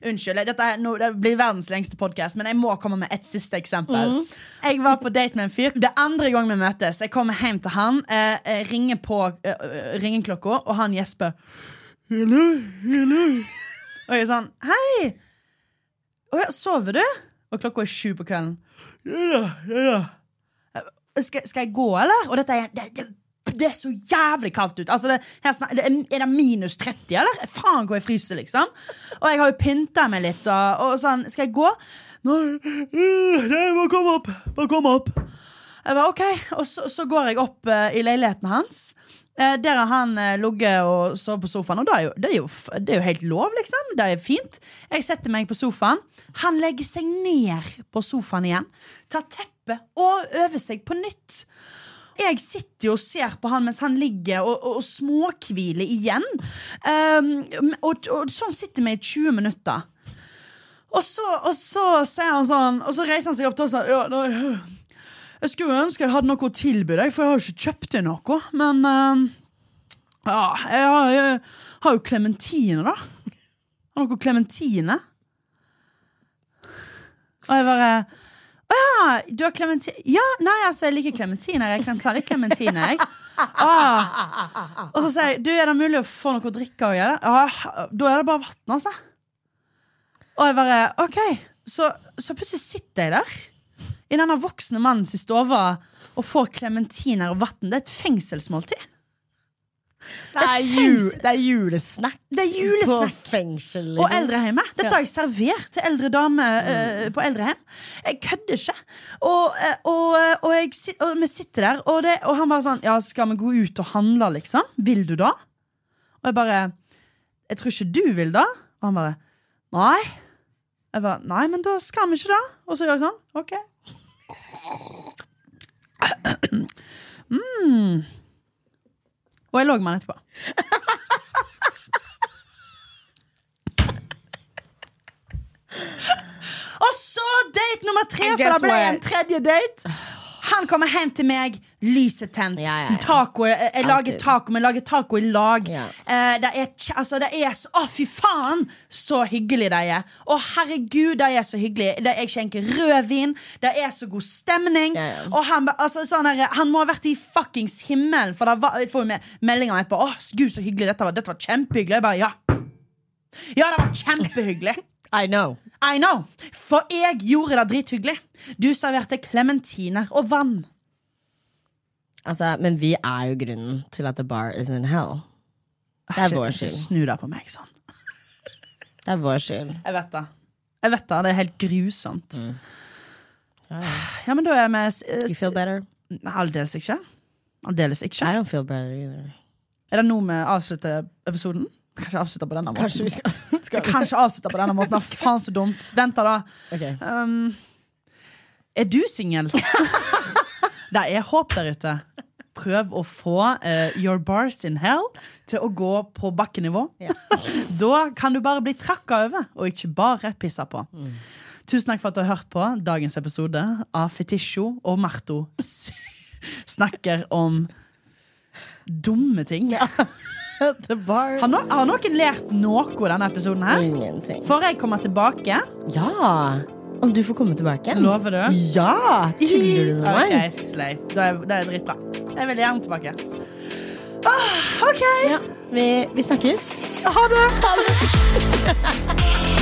Unnskyld, dette er, nå, det blir verdens lengste podkast, men jeg må komme med et siste eksempel. Mm. Jeg var på date med en fyr. Det er andre gang vi møtes. Jeg kommer hjem til han, eh, eh, ringer på eh, eh, ringeklokka, og han gjesper. Hello, hello. Og jeg er sånn Hei! Å ja, sover du? Og klokka er sju på kvelden. Ja ja, ja. Eh, Skal, skal jeg gå, eller? Og dette er det, det, det er så jævlig kaldt ut. Altså det, er, det minus 30, eller? Faen hvor jeg fryser, liksom. Og jeg har jo pynta meg litt. Og, og sånn, Skal jeg gå? Nei, må nei, komme opp. Må komme opp. Jeg bare, ok, Og så, så går jeg opp uh, i leiligheten hans. Uh, der har han uh, ligget og sovet på sofaen. Og det er, jo, det, er jo, det er jo helt lov, liksom. Det er fint. Jeg setter meg på sofaen. Han legger seg ned på sofaen igjen. Tar teppet og øver seg på nytt. Jeg sitter jo og ser på han mens han ligger og, og, og småhviler igjen. Um, og, og sånn sitter vi i 20 minutter. Og så, og så sier han sånn Og så reiser han seg opp til oss sier ja, Jeg skulle ønske jeg hadde noe å tilby deg, for jeg har jo ikke kjøpt inn noe. Men uh, ja, jeg har, jeg har jo klementine, da. Har dere klementine? Og jeg bare Ja, du har klementin Ja, nei, altså, jeg liker klementiner. Jeg kan ta litt klementin, jeg. Ah. Og så sier jeg du, er det mulig å få noe å drikke òg? Ja, da er det bare vann, altså. Og jeg bare OK. Så, så plutselig sitter jeg der i denne voksne mannens stue og får klementiner og vann. Det er et fengselsmåltid. Det er, Et jul, det er julesnack, Det er julesnack. på fengsel. Og Liksom. eldrehjemmet. Dette har jeg servert til eldre damer eh, på eldrehjem. Jeg kødder ikke. Og, eh, og, eh, og, jeg, og vi sitter der, og, det, og han bare sånn Ja, skal vi gå ut og handle, liksom? Vil du da? Og jeg bare Jeg tror ikke du vil da. Og han bare Nei. Jeg bare Nei, men da skal vi ikke da. Og så gjør jeg sånn. OK. Mm. Og jeg lå med han etterpå. Og så date nummer tre, And for det ble what? en tredje date. Han kommer hjem til meg, lyset tent. Ja, ja, ja. Taco, jeg, jeg lager taco, men lager taco i lag. Eh, det er, altså, det er så, Å, fy faen, så hyggelig de er. Å, herregud, de er så hyggelige. Det, jeg skjenker rødvin, det er så god stemning. Og han, altså, sånn der, han må ha vært i fuckings himmelen, for da får vi meldinger etterpå. Å, gud, så hyggelig dette var. Dette var kjempehyggelig. Jeg bare, ja. Ja, det var kjempehyggelig. I know. I know, for jeg gjorde det drithyggelig. Du serverte klementiner og vann. Altså, men vi er jo grunnen til at the bar is in hell. Det er vår Ikke skyld. Snu deg på meg sånn. Det er vår skyld. Jeg vet det. Jeg vet det, det er helt grusomt. Mm. Ja, Ja, men da er vi s- You feel better? Aldeles ikke. Aldeles ikke. I don't feel better either. Er det nå vi avslutter episoden? Kanskje avslutte på denne måten. Kanskje vi skal, skal Kanskje avslutte på denne måten. Ah, Faen, så dumt. Vent, da. Okay. Um, er du singel? det er håp der ute. Prøv å få uh, Your Bars in Hell til å gå på bakkenivå. da kan du bare bli trakka over, og ikke bare pissa på. Tusen takk for at du har hørt på dagens episode av Fetisjo og Marto snakker om dumme ting. Ja. Har, no har noen lært noe denne episoden her? Ingenting. Får jeg komme tilbake? Ja! Om du får komme tilbake? Lover du? Ja! Tuller du med meg? Ok, sleip. Da er, det er dritbra. Jeg vil gjerne tilbake. Ah, OK. Ja, vi, vi snakkes. Ha det.